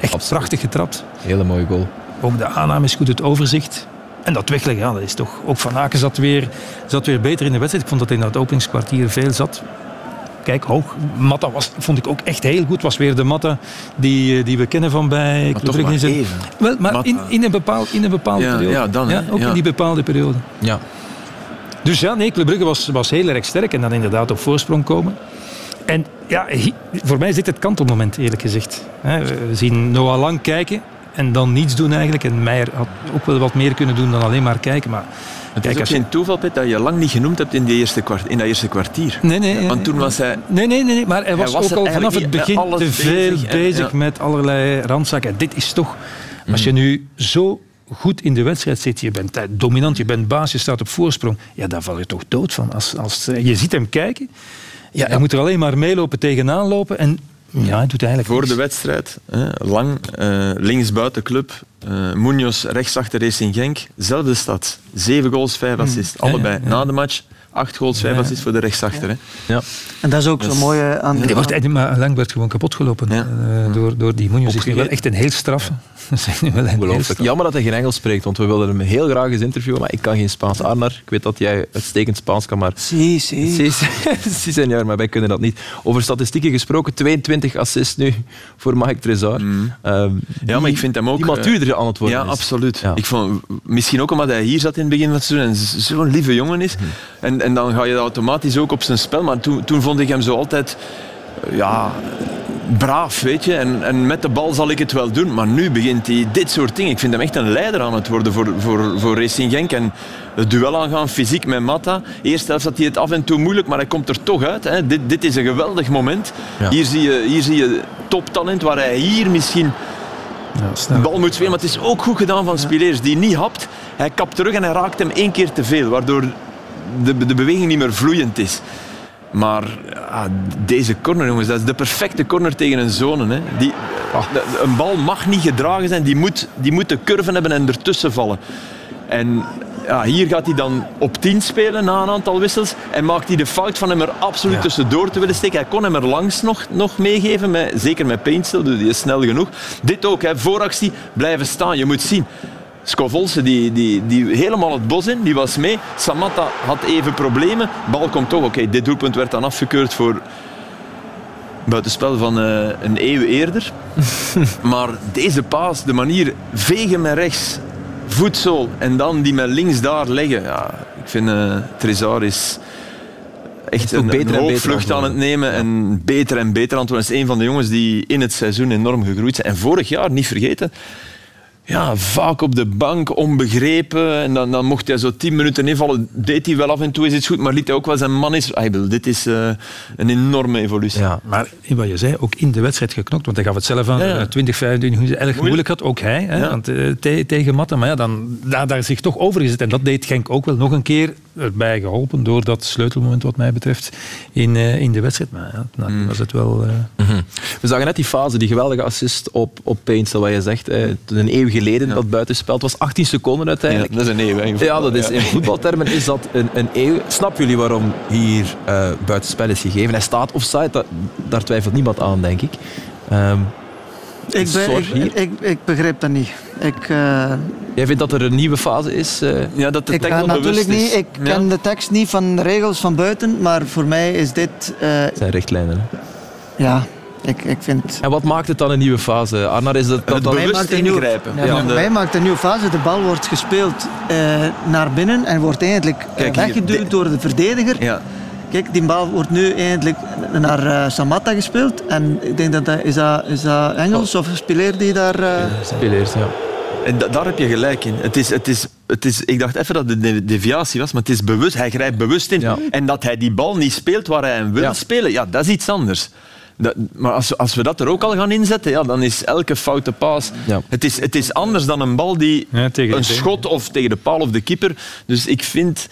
[SPEAKER 4] echt
[SPEAKER 2] absoluut.
[SPEAKER 4] prachtig getrapt.
[SPEAKER 2] Hele mooie goal.
[SPEAKER 4] Ook de aanname is goed, het overzicht. En dat wegleggen, ja, dat is toch... Ook Van Aken zat weer, zat weer beter in de wedstrijd. Ik vond dat hij in dat openingskwartier veel zat. Kijk, hoog. Matta was, vond ik ook echt heel goed. Was weer de Matta die, eh, die we kennen van bij Club
[SPEAKER 3] toch maar even.
[SPEAKER 4] Wel, maar in, in, een bepaald, in een bepaalde
[SPEAKER 3] Ja,
[SPEAKER 4] periode.
[SPEAKER 3] ja, dan, hè.
[SPEAKER 4] ook
[SPEAKER 3] Ja.
[SPEAKER 4] in die bepaalde periode.
[SPEAKER 2] Ja.
[SPEAKER 4] Dus ja, nee, Club Brugge was, was heel erg sterk en dan inderdaad op voorsprong komen. En ja, voor mij dit het kantelmoment, eerlijk gezegd. We zien Noah Lang kijken en dan niets doen eigenlijk. En Meijer had ook wel wat meer kunnen doen dan alleen maar kijken. Maar
[SPEAKER 3] Het
[SPEAKER 4] Kijk,
[SPEAKER 3] is ook
[SPEAKER 4] je-
[SPEAKER 3] geen toeval, Pet, dat je lang niet genoemd hebt in, die eerste kwart, in dat eerste kwartier.
[SPEAKER 4] Nee, nee.
[SPEAKER 3] Want toen was hij...
[SPEAKER 4] Nee, nee, nee, nee, maar hij was,
[SPEAKER 3] was
[SPEAKER 4] ook al vanaf het begin te veel
[SPEAKER 3] bezig
[SPEAKER 4] bezig,
[SPEAKER 3] en- ja.
[SPEAKER 4] met allerlei randzaken. En Dit is toch, als je nu zo goed in de wedstrijd zit, je bent dominant, je bent baas, je staat op voorsprong, ja, daar val je toch dood van. Als, als, je ziet hem kijken, ja, hij moet er alleen maar meelopen, tegenaan lopen en ja, hij doet eigenlijk
[SPEAKER 3] Voor de wedstrijd, hè, lang, eh linksbuiten club, eh Munoz rechtsachter Racing Genk, zelfde stad. Zeven goals, vijf assists, allebei.
[SPEAKER 4] ja, ja.
[SPEAKER 3] Na de match, acht goals, vijf
[SPEAKER 4] Ja.
[SPEAKER 3] assists voor de rechtsachter. Hè.
[SPEAKER 2] Ja.
[SPEAKER 6] En dat is ook zo mooi eh, aan...
[SPEAKER 4] Nee, wacht, maar Lang werd gewoon kapot gelopen
[SPEAKER 3] Ja.
[SPEAKER 4] eh, door, door die Munoz. is nu wel echt een heel straffe. Dat is nu wel een heel
[SPEAKER 2] Ongelooflijk.
[SPEAKER 4] straffe.
[SPEAKER 2] Jammer dat hij geen Engels spreekt, want we wilden hem heel graag eens interviewen, maar ik kan geen Spaans. Arnar, ik weet dat jij uitstekend Spaans kan, maar...
[SPEAKER 6] Si, si.
[SPEAKER 2] Si, si, senor, maar wij kunnen dat niet. Over statistieken gesproken, 22 assists nu voor Mike Trezor. Ehm,
[SPEAKER 3] Mm. Ja, maar
[SPEAKER 2] die-
[SPEAKER 3] ik vind hem ook...
[SPEAKER 2] Die
[SPEAKER 3] eh,
[SPEAKER 2] matuurder aan het worden
[SPEAKER 3] Ja,
[SPEAKER 2] is.
[SPEAKER 3] absoluut.
[SPEAKER 2] Ja.
[SPEAKER 3] Ik vond, misschien ook omdat hij hier zat in het begin van het seizoen en zo'n lieve jongen is.
[SPEAKER 2] Mhm.
[SPEAKER 3] En, en dan ga je automatisch ook op zijn spel. Maar toen, toen vond ik hem zo altijd... eh, Ja, braaf, weet je. En, en met de bal zal ik het wel doen. Maar nu begint hij dit soort dingen. Ik vind hem echt een leider aan het worden voor, voor, voor Racing Genk. En het duel aangaan, fysiek met Matta. Eerst helft had hij het af en toe moeilijk, maar hij komt er toch uit. Hè. Dit, dit is een geweldig moment.
[SPEAKER 2] Ja.
[SPEAKER 3] Hier, zie je, hier zie je toptalent, waar hij hier misschien
[SPEAKER 4] Ja,
[SPEAKER 3] bal moet spelen. Maar het is ook goed gedaan van Spileers, die niet hapt. Hij kapt terug en hij raakt hem één keer te veel, waardoor de, de beweging niet meer vloeiend is. Maar ah, deze corner, jongens, dat is de perfecte corner tegen een zone. Hè. Die, De- Een bal mag niet gedragen zijn, die moet, die moet de curve hebben en ertussen vallen. En ja, hier gaat hij dan op 10 spelen na een aantal wissels en maakt hij de fout van hem er absoluut tussendoor te willen steken. Hij kon hem er langs nog, nog meegeven, met, zeker met Paintstil, dus die is snel genoeg. Dit ook, hè, vooractie, blijven staan. Je moet zien, Scovolse die, die, die helemaal het bos in, die was mee. Samatta had even problemen. Bal komt toch, oké, dit doelpunt werd dan afgekeurd voor buitenspel van eh, een eeuw eerder. maar deze paas, de manier vegen met rechts, voetzool en dan die met links daar leggen. Ja, ik vind Trezor is echt een,
[SPEAKER 2] beter
[SPEAKER 3] een hoogvlucht
[SPEAKER 2] aan het
[SPEAKER 3] nemen en beter en beter aan het worden. Is een van de jongens die in het seizoen enorm gegroeid zijn. En vorig jaar, niet vergeten, ja, vaak op de bank, onbegrepen. En dan, dan mocht hij zo tien minuten invallen. Deed hij wel af en toe is iets goed, maar liet hij ook wel zijn man is. Ah, ik bedoel, dit is eh, een enorme evolutie.
[SPEAKER 2] Ja.
[SPEAKER 4] Maar in wat je zei, ook in de wedstrijd geknokt. Want hij gaf het zelf aan,
[SPEAKER 3] Ja, ja.
[SPEAKER 4] eh, 20, 25 minuten. Erg moeilijk had, ook hij. Hè,
[SPEAKER 3] Ja.
[SPEAKER 4] want, eh, te- tegen Matten. Maar ja, dan, daar, daar zich toch over gezet. En dat deed Genk ook wel nog een keer erbij geholpen. Door dat sleutelmoment wat mij betreft in, eh, in de wedstrijd. Maar ja, nou,
[SPEAKER 3] Mm.
[SPEAKER 4] was het wel... eh,
[SPEAKER 2] We zagen net die fase, die geweldige assist op, op Paintstil, wat je zegt. eh, een eeuw geleden, dat buitenspel. Het was 18 seconden
[SPEAKER 3] Ja,
[SPEAKER 2] uiteindelijk.
[SPEAKER 3] dat is een eeuw. hè,
[SPEAKER 2] Ja, dat is, in voetbaltermen is dat een, een eeuw. Snappen jullie waarom hier eh buitenspel is gegeven? Hij staat offside, dat, daar twijfelt niemand aan, denk ik. Ehm,
[SPEAKER 6] Ik, ben, ik,
[SPEAKER 2] hier.
[SPEAKER 6] ik, ik begrijp dat niet. Ik, eh,
[SPEAKER 2] jij vindt dat er een nieuwe fase is? eh?
[SPEAKER 3] Ja, dat de
[SPEAKER 6] ik
[SPEAKER 3] tackle
[SPEAKER 6] ga natuurlijk
[SPEAKER 3] bewust
[SPEAKER 6] niet,
[SPEAKER 3] is.
[SPEAKER 6] ik
[SPEAKER 3] Ja.
[SPEAKER 6] ken de tekst niet van de regels van buiten, maar voor mij is dit, eh,
[SPEAKER 2] Het zijn richtlijnen. Hè?
[SPEAKER 6] ja, ik, ik vind...
[SPEAKER 2] En wat maakt het dan een nieuwe fase? Arnar, is dat, dat,
[SPEAKER 3] Het bewust
[SPEAKER 6] maakt een nieuw-
[SPEAKER 3] ingrijpen.
[SPEAKER 6] Ja,
[SPEAKER 3] Ja,
[SPEAKER 6] maar
[SPEAKER 3] de-
[SPEAKER 6] Mij maakt een nieuwe fase. De bal wordt gespeeld eh, naar binnen en wordt eigenlijk
[SPEAKER 3] hier,
[SPEAKER 6] weggeduwd
[SPEAKER 3] de-
[SPEAKER 6] door de verdediger.
[SPEAKER 3] Ja.
[SPEAKER 6] Kijk, die bal wordt nu eigenlijk naar eh, Samatta gespeeld. En ik denk dat dat... Is dat, is dat Engels of speler die daar... eh,
[SPEAKER 2] Speleers, ja.
[SPEAKER 3] En da- daar heb je gelijk in. Het is, het is, het is, ik dacht even dat het een deviatie was, maar het is bewust. Hij grijpt bewust in.
[SPEAKER 2] Ja.
[SPEAKER 3] En dat hij die bal niet speelt waar hij hem wil
[SPEAKER 2] Ja.
[SPEAKER 3] spelen, ja, dat is iets anders. Dat, maar als, we- als we dat er ook al gaan inzetten, ja, dan is elke foute paas...
[SPEAKER 2] Ja.
[SPEAKER 3] Het, is, het is anders dan een bal die
[SPEAKER 4] Ja, tegen
[SPEAKER 3] een schot of tegen de paal of de keeper. Dus ik vind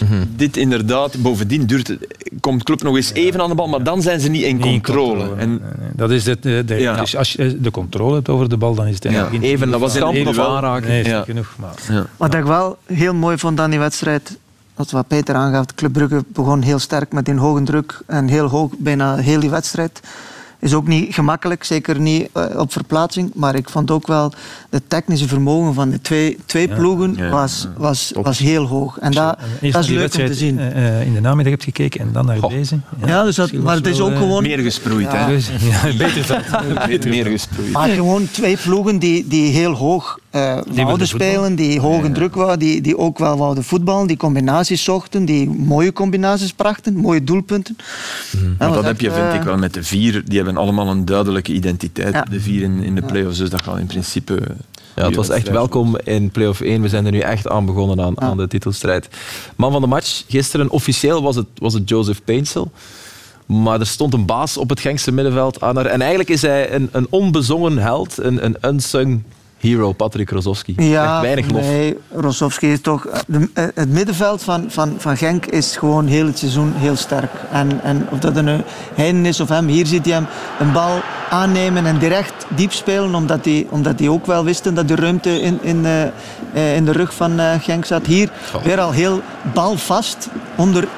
[SPEAKER 2] Mhm.
[SPEAKER 3] dit inderdaad... Bovendien duurt het, komt club nog eens even aan de bal, maar dan zijn ze niet in
[SPEAKER 4] niet in
[SPEAKER 3] controle. En,
[SPEAKER 4] Nee, nee, Dat is het, eh, de,
[SPEAKER 3] Ja.
[SPEAKER 4] Dus als je de controle hebt over de bal, dan is het eigenlijk niet-
[SPEAKER 2] Even
[SPEAKER 3] Dat was in
[SPEAKER 2] aanraken.
[SPEAKER 4] Nee, is
[SPEAKER 3] Ja.
[SPEAKER 4] genoeg. Maar,
[SPEAKER 3] ja.
[SPEAKER 6] Wat ik wel heel mooi vond aan die wedstrijd, dat wat Peter aangaf, Club Brugge begon heel sterk met die hoge druk en heel hoog, bijna heel die wedstrijd. Is ook niet gemakkelijk, zeker niet eh, op verplaatsing. Maar ik vond ook wel het technische vermogen van de twee, twee ploegen
[SPEAKER 3] Ja,
[SPEAKER 6] was, was, was heel hoog. En dat,
[SPEAKER 4] Eerst
[SPEAKER 6] dat is
[SPEAKER 4] die
[SPEAKER 6] leuk om te zien.
[SPEAKER 4] eh, eh, in de namiddag hebt gekeken en dan naar
[SPEAKER 2] Goh.
[SPEAKER 4] deze.
[SPEAKER 6] Ja, dus dat, maar het is ook gewoon...
[SPEAKER 3] Meer gesproeid,
[SPEAKER 6] Ja.
[SPEAKER 3] hè?
[SPEAKER 4] Dus, ja, beter dat.
[SPEAKER 3] Meer, meer gesproeid.
[SPEAKER 6] Maar gewoon twee ploegen die, die heel hoog eh
[SPEAKER 4] wilden
[SPEAKER 6] wouden spelen, die hoog in druk waren, die, die ook wel wouden voetballen, die combinaties zochten, die mooie combinaties brachten, mooie doelpunten. Ja,
[SPEAKER 3] dat heb
[SPEAKER 6] echt,
[SPEAKER 3] je, vind ik wel, met de vier. Die hebben allemaal een duidelijke identiteit.
[SPEAKER 6] Ja.
[SPEAKER 3] De vier in, in de play-offs, dus dat gaat in principe...
[SPEAKER 2] Ja, het was echt welkom in play-off 1. We zijn er nu echt aan begonnen aan, aan de titelstrijd. Man van de match, gisteren officieel was het, was het Joseph Paintsel. Maar er stond een baas op het Genkse middenveld. Arnar. En eigenlijk is hij een, een onbezongen held, een, een unsung hero, Patrick Rozovski.
[SPEAKER 6] Ja,
[SPEAKER 2] weinig lof.
[SPEAKER 6] nee, Rosowski is toch... de- eh, het middenveld van, van, van Genk is gewoon heel het seizoen heel sterk. En, en of dat een Heinen is of hem, hier ziet hij hem een bal aannemen en direct diep spelen, omdat hij, omdat hij ook wel wisten dat de ruimte in, in, eh, eh, in de rug van eh, Genk zat. Hier weer al heel balvast onder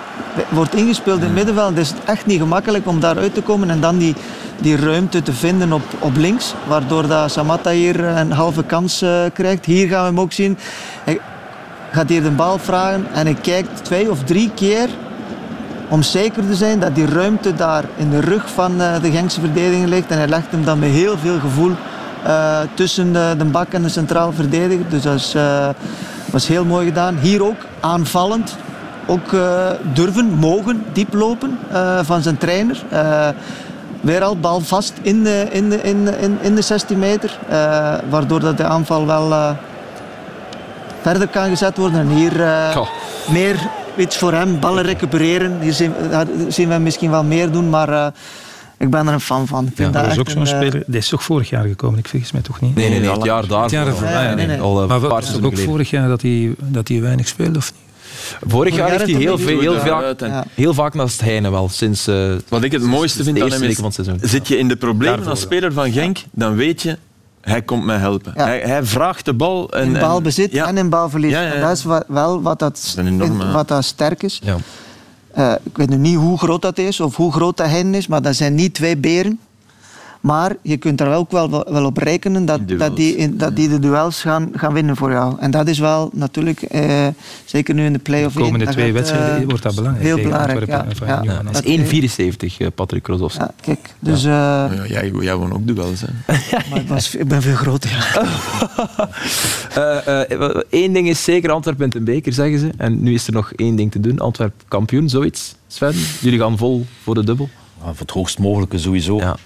[SPEAKER 6] wordt ingespeeld in het middenveld. Het is echt niet gemakkelijk om daaruit te komen en dan die, die ruimte te vinden op, op links, waardoor dat Samatta hier een halve kans eh, krijgt. Hier gaan we hem ook zien. Hij gaat hier de bal vragen en hij kijkt twee of drie keer om zeker te zijn dat die ruimte daar in de rug van eh, de Genkse verdediging ligt. En hij legt hem dan met heel veel gevoel eh, tussen de, de bak en de centraal verdediger. Dus dat is, was heel mooi gedaan. Hier ook aanvallend. Ook eh, durven, mogen, diep lopen eh, van zijn trainer. Eh, weer al bal vast in de, in de, in, de- in, in de 16 meter. eh, waardoor dat de aanval wel eh, verder kan gezet worden. En hier eh, meer iets voor hem, ballen recupereren. Hier zien, daar zien we misschien wel meer doen, maar eh, ik ben er een fan van. Ik vind
[SPEAKER 4] Dat
[SPEAKER 6] dat
[SPEAKER 4] is ook zo'n speler. Die is toch vorig jaar gekomen? Ik vergis mij toch niet?
[SPEAKER 2] Nee, nee, nee, het jaar daarvoor.
[SPEAKER 4] Het jaar ervoor.
[SPEAKER 6] Nee,
[SPEAKER 4] ja,
[SPEAKER 6] nee,
[SPEAKER 4] Maar was het ook vorig jaar dat hij, dat hij weinig speelde? Of niet?
[SPEAKER 2] Vorig jaar heeft hij heel, veel, heel, vaak,
[SPEAKER 3] en-
[SPEAKER 2] heel vaak naast Heine wel. Sinds, eh,
[SPEAKER 3] Wat ik het mooiste vind aan
[SPEAKER 2] eerste
[SPEAKER 3] hem is,
[SPEAKER 2] weken van het seizoen.
[SPEAKER 3] zit je in de problemen
[SPEAKER 4] Daarvoor,
[SPEAKER 3] als speler van Genk, dan weet je, hij komt mij helpen.
[SPEAKER 6] Ja.
[SPEAKER 3] Hij, hij vraagt de bal. En,
[SPEAKER 6] in
[SPEAKER 3] en-
[SPEAKER 6] balbezit
[SPEAKER 3] ja.
[SPEAKER 6] en in balverlies.
[SPEAKER 3] Ja, ja, ja.
[SPEAKER 6] En Dat is wa- wel wat, dat,
[SPEAKER 3] enorme-
[SPEAKER 6] wat dat sterk is.
[SPEAKER 2] ja.
[SPEAKER 6] Eh, ik weet nu niet hoe groot dat is of hoe groot dat hen is, maar dat zijn niet twee beren. Maar je kunt er ook wel, wel op rekenen dat, dat, die, in- dat die de duels gaan, gaan winnen voor jou. En dat is wel natuurlijk, eh, zeker nu in de play-off
[SPEAKER 4] De komende twee
[SPEAKER 6] gaat,
[SPEAKER 4] wedstrijden
[SPEAKER 6] eh,
[SPEAKER 4] wordt dat belangrijk.
[SPEAKER 6] Heel belangrijk, ja.
[SPEAKER 2] Dat is 1,74 eh, Patrick Krosowski.
[SPEAKER 6] Ja, kijk, dus, eh,
[SPEAKER 3] Ja, jij, jij won ook duels. Hè.
[SPEAKER 6] maar ik, was, ik ben veel groter.
[SPEAKER 2] Eén ding is zeker, Antwerpen wint een beker, zeggen ze. En nu is er nog één ding te doen. Antwerpen kampioen, zoiets. Sven, jullie gaan vol voor de dubbel.
[SPEAKER 5] Ja, voor het hoogst mogelijke sowieso.
[SPEAKER 2] Ja.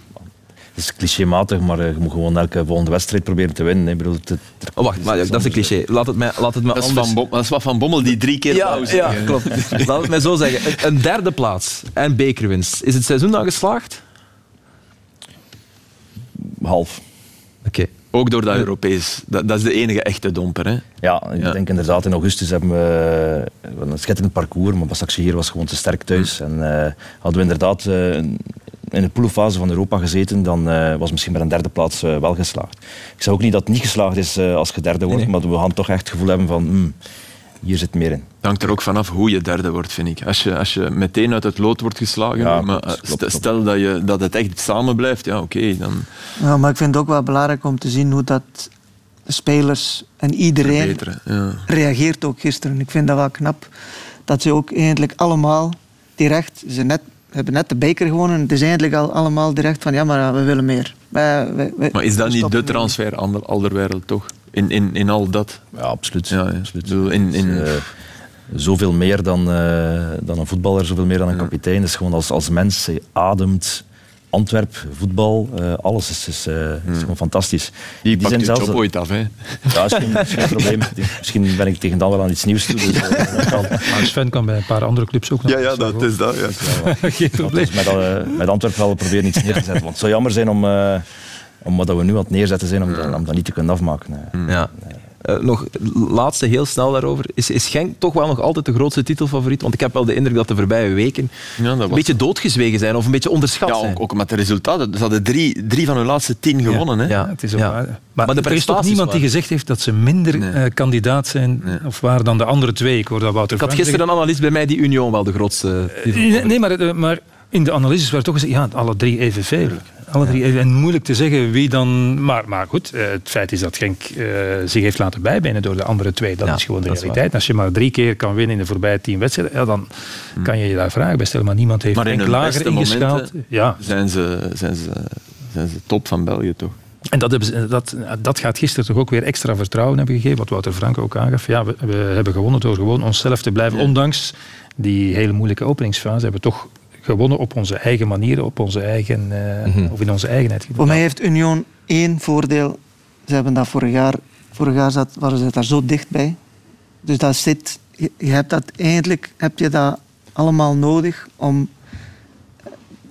[SPEAKER 5] Het is clichématig, maar eh, je moet gewoon elke volgende wedstrijd proberen te winnen. hè. Ik bedoel, het-
[SPEAKER 2] Oh, wacht, maar, dat is een cliché. Laat het mij, laat het mij
[SPEAKER 3] Dat, is
[SPEAKER 2] anders...
[SPEAKER 3] van Bom- dat is wat Van Bommel die drie keer
[SPEAKER 2] Ja,
[SPEAKER 3] pauze
[SPEAKER 2] ja, klopt. Laat het mij zo zeggen. Een- derde plaats en bekerwinst. Is het seizoen dan geslaagd?
[SPEAKER 5] half.
[SPEAKER 2] Oké.
[SPEAKER 3] Ook door dat Europees. Dat, dat is de enige echte domper. Hè.
[SPEAKER 5] Ja, ik
[SPEAKER 3] Ja.
[SPEAKER 5] denk inderdaad in augustus hebben we eh, een schitterend parcours, maar Basaksehir was gewoon te sterk thuis. En eh, hadden we inderdaad eh, in de poolfase van Europa gezeten, dan eh, was misschien met een derde plaats eh, wel geslaagd. Ik zeg ook niet dat het niet geslaagd is eh, als je derde wordt,
[SPEAKER 2] nee.
[SPEAKER 5] maar we gaan toch echt het gevoel hebben van hmm, hier zit meer in.
[SPEAKER 3] Het hangt er ook vanaf hoe je derde wordt, vind ik. Als je, als je meteen uit het lood wordt geslagen,
[SPEAKER 5] Ja,
[SPEAKER 3] maar
[SPEAKER 5] klopt, klopt,
[SPEAKER 3] st-
[SPEAKER 5] klopt.
[SPEAKER 3] stel dat, je, dat het echt samen blijft, ja oké, dan
[SPEAKER 6] Ja, maar ik vind het ook wel belangrijk om te zien hoe dat de spelers en iedereen.
[SPEAKER 3] Ja.
[SPEAKER 6] reageert ook gisteren. Ik vind dat wel knap. Dat ze ook eigenlijk allemaal direct, ze net, hebben net de beker gewonnen. Het is eigenlijk al allemaal direct van ja, maar we willen meer. Wij- wij- wij-
[SPEAKER 3] Maar is dat
[SPEAKER 6] we
[SPEAKER 3] niet de transfer ander, alderwereld toch? In, in, in al dat?
[SPEAKER 5] Ja, absoluut.
[SPEAKER 3] Ja, ja.
[SPEAKER 5] absoluut.
[SPEAKER 3] In, in,
[SPEAKER 5] eh, zoveel meer dan, eh, dan een voetballer, zoveel meer dan een kapitein. Dus gewoon als, als mens, je ademt Antwerp, voetbal, eh, alles is, is, eh, is gewoon fantastisch.
[SPEAKER 3] die
[SPEAKER 5] Die
[SPEAKER 3] pakt
[SPEAKER 5] zijn
[SPEAKER 3] je
[SPEAKER 5] zelfs-
[SPEAKER 3] job ooit af, hè?
[SPEAKER 5] Ja, is geen, is geen probleem. Misschien ben ik tegen dan wel aan iets nieuws toe. Dus, eh, kan.
[SPEAKER 4] Maar Sven kan bij een paar andere clubs ook nog.
[SPEAKER 3] Ja, ja, dat is dat. Ja.
[SPEAKER 4] Geen probleem.
[SPEAKER 5] Dus met, met Antwerpen wel proberen iets neer te zetten. Want het zou jammer zijn om, eh, om wat we nu aan het neerzetten zijn, om, dat, om dat niet te kunnen afmaken.
[SPEAKER 2] Ja. Eh, nog laatste heel snel daarover. Is, is Genk toch wel nog altijd de grootste titelfavoriet? Want ik heb wel de indruk dat de voorbije weken
[SPEAKER 3] Ja, dat
[SPEAKER 2] een
[SPEAKER 3] was-
[SPEAKER 2] beetje doodgezwegen zijn of een beetje onderschat
[SPEAKER 3] Ja,
[SPEAKER 2] zijn.
[SPEAKER 3] ook, ook met de resultaten. Ze hadden drie, drie van hun laatste tien gewonnen. Hè?
[SPEAKER 2] Ja.
[SPEAKER 4] Het is ook
[SPEAKER 2] Ja.
[SPEAKER 4] waar. Maar,
[SPEAKER 2] Maar de
[SPEAKER 4] er is toch niemand die
[SPEAKER 2] waren-
[SPEAKER 4] gezegd heeft dat ze minder
[SPEAKER 3] Nee.
[SPEAKER 4] eh, kandidaat zijn of waar dan de andere twee. Ik hoorde dat Wouter
[SPEAKER 2] Ik had gisteren een analist bij mij die Union wel de grootste titel
[SPEAKER 4] Nee, nee, maar, eh, maar in de analyses werd toch gezegd, ja, alle drie evenveel. Alle drie even. En moeilijk te zeggen wie dan... Maar, maar goed, eh, het feit is dat Genk eh, zich heeft laten bijbenen door de andere twee. Dat
[SPEAKER 2] Ja,
[SPEAKER 4] is gewoon de realiteit. Als je maar drie keer kan winnen in de voorbije tien wedstrijden, ja, dan kan je je daar vragen bij stellen. Maar niemand heeft
[SPEAKER 3] Maar in
[SPEAKER 4] Genk lager ingeschaald. Ja,
[SPEAKER 3] zijn, ze, zijn, ze, zijn ze top van België, toch?
[SPEAKER 4] En dat, hebben ze, dat, dat gaat gisteren toch ook weer extra vertrouwen hebben gegeven, wat Wouter Frank ook aangaf. Ja, we, we hebben gewonnen door gewoon onszelf te blijven.
[SPEAKER 3] Ja.
[SPEAKER 4] Ondanks die hele moeilijke openingsfase hebben we toch gewonnen op onze eigen manier, op onze eigen, eh, of in onze eigenheid.
[SPEAKER 6] Voor mij heeft Union één voordeel. Ze hebben dat vorig jaar, vorig jaar zat, waren ze daar zo dichtbij. Dus dat zit, je, je hebt dat eigenlijk heb je dat allemaal nodig om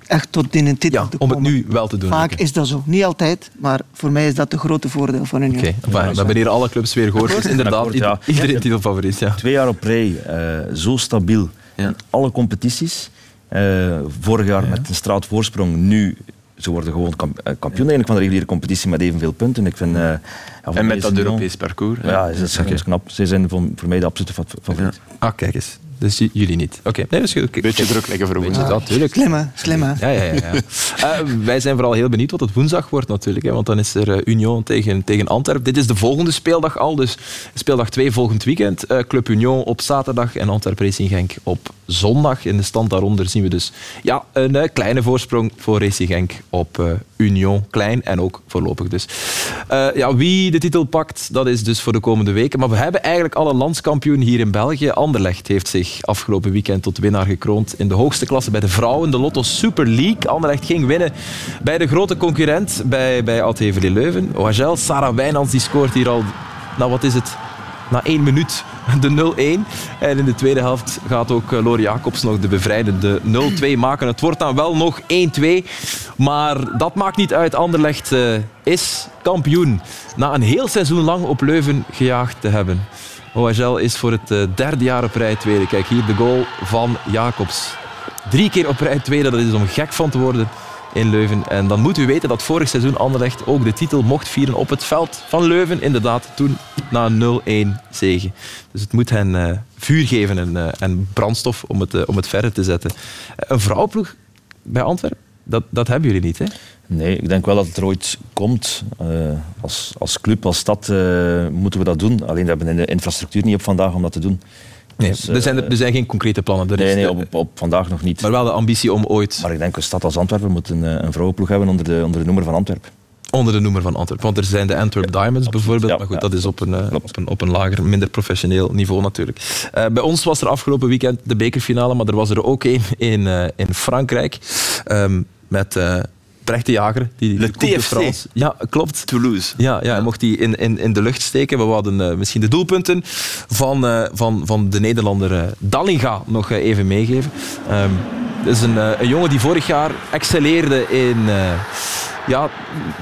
[SPEAKER 6] echt tot in een titel
[SPEAKER 2] Ja,
[SPEAKER 6] te
[SPEAKER 2] om
[SPEAKER 6] komen.
[SPEAKER 2] het nu wel te doen.
[SPEAKER 6] Vaak is dat zo. Niet altijd, maar voor mij is dat de grote voordeel van Union.
[SPEAKER 2] Oké, we hebben hier alle clubs weer gehoord. Dus inderdaad,
[SPEAKER 5] Akkoord, ja.
[SPEAKER 2] ieder- iedereen titelfavoriet. Ja.
[SPEAKER 5] Twee jaar op rij, eh, zo stabiel
[SPEAKER 3] Ja.
[SPEAKER 5] in alle competities. Eh, vorig jaar met een straatvoorsprong, nu ze worden gewoon kamp- eh, kampioen eigenlijk van de reguliere competitie met evenveel punten. Ik vind, eh, ja, mij
[SPEAKER 3] En met dat Europees parcours.
[SPEAKER 5] Ja, dat is, dat is knap. Zij zijn voor, voor mij de absolute fa- favoriet.
[SPEAKER 2] Ah, kijk eens. Dus jullie niet. Oké. Nee, dat is goed.
[SPEAKER 3] Beetje druk leggen voor
[SPEAKER 2] Beetje,
[SPEAKER 3] woensdag.
[SPEAKER 2] dat, natuurlijk.
[SPEAKER 6] Slim hè? Slim hè?
[SPEAKER 2] Ja, ja, ja. ja. Eh, wij zijn vooral heel benieuwd wat het woensdag wordt natuurlijk. Hè, want dan is er eh, Union tegen, tegen Antwerpen. Dit is de volgende speeldag al. Dus speeldag 2 volgend weekend. Eh, Club Union op zaterdag en Antwerp Racing Genk op zondag. In de stand daaronder zien we dus ja, een eh, kleine voorsprong voor Racing Genk op eh, Union. Klein en ook voorlopig dus. Eh, ja, wie de titel pakt, dat is dus voor de komende weken. Maar we hebben eigenlijk al een landskampioen hier in België. Anderlecht heeft zich afgelopen weekend tot winnaar gekroond in de hoogste klasse bij de vrouwen. De Lotto Super League. Anderlecht ging winnen bij de grote concurrent, bij, bij Leuven. OHL, Sarah Wijnands, die scoort hier al, nou wat is het, na één minuut de 0-1. En in de tweede helft gaat ook eh, Lore Jacobs nog de bevrijdende 0-2 maken. Het wordt dan wel nog 1-2. Maar dat maakt niet uit. Anderlecht eh, is kampioen. Na een heel seizoen lang op Leuven gejaagd te hebben. OHL is voor het eh, derde jaar op rij tweede. Kijk hier de goal van Jacobs. Drie keer op rij tweede, dat is om gek van te worden in Leuven. En dan moet u weten dat vorig seizoen Anderlecht ook de titel mocht vieren op het veld van Leuven. Inderdaad, toen na 0-1 zege. Dus het moet hen eh, vuur geven en, eh, en brandstof om het, eh, om het verder te zetten. een vrouwenploeg bij Antwerpen, dat, dat hebben jullie niet, hè?
[SPEAKER 5] Nee, ik denk wel dat het er ooit komt. Als, als club, als stad moeten we dat doen. Alleen we hebben de infrastructuur niet op vandaag om dat te doen.
[SPEAKER 2] Nee,
[SPEAKER 5] Dus,
[SPEAKER 2] er, zijn,
[SPEAKER 5] eh,
[SPEAKER 2] er zijn geen concrete plannen. Er
[SPEAKER 5] Nee,
[SPEAKER 2] is
[SPEAKER 5] nee op, op vandaag nog niet.
[SPEAKER 2] Maar wel de ambitie om ooit
[SPEAKER 5] Maar ik denk een stad als Antwerpen moet een, eh, een vrouwenploeg hebben onder de, onder de noemer van Antwerpen.
[SPEAKER 2] onder de noemer van Antwerpen. Want er zijn de Antwerp Diamonds bijvoorbeeld.
[SPEAKER 5] ja,
[SPEAKER 2] maar goed,
[SPEAKER 5] ja.
[SPEAKER 2] dat is op een, eh, op, een, op een lager, minder professioneel niveau natuurlijk. Bij ons was er afgelopen weekend de bekerfinale, maar er was er ook één in, in Frankrijk. Ehm, met Jager. Die,
[SPEAKER 3] Le
[SPEAKER 2] de
[SPEAKER 3] TFC.
[SPEAKER 2] France- Ja, klopt.
[SPEAKER 3] Toulouse.
[SPEAKER 2] Ja, ja, hij mocht die in, in, in de lucht steken. We hadden eh, misschien de doelpunten van, eh, van, van de Nederlander eh, Dallinga nog even meegeven. Ehm dat is een, een jongen die vorig jaar excelleerde in ja,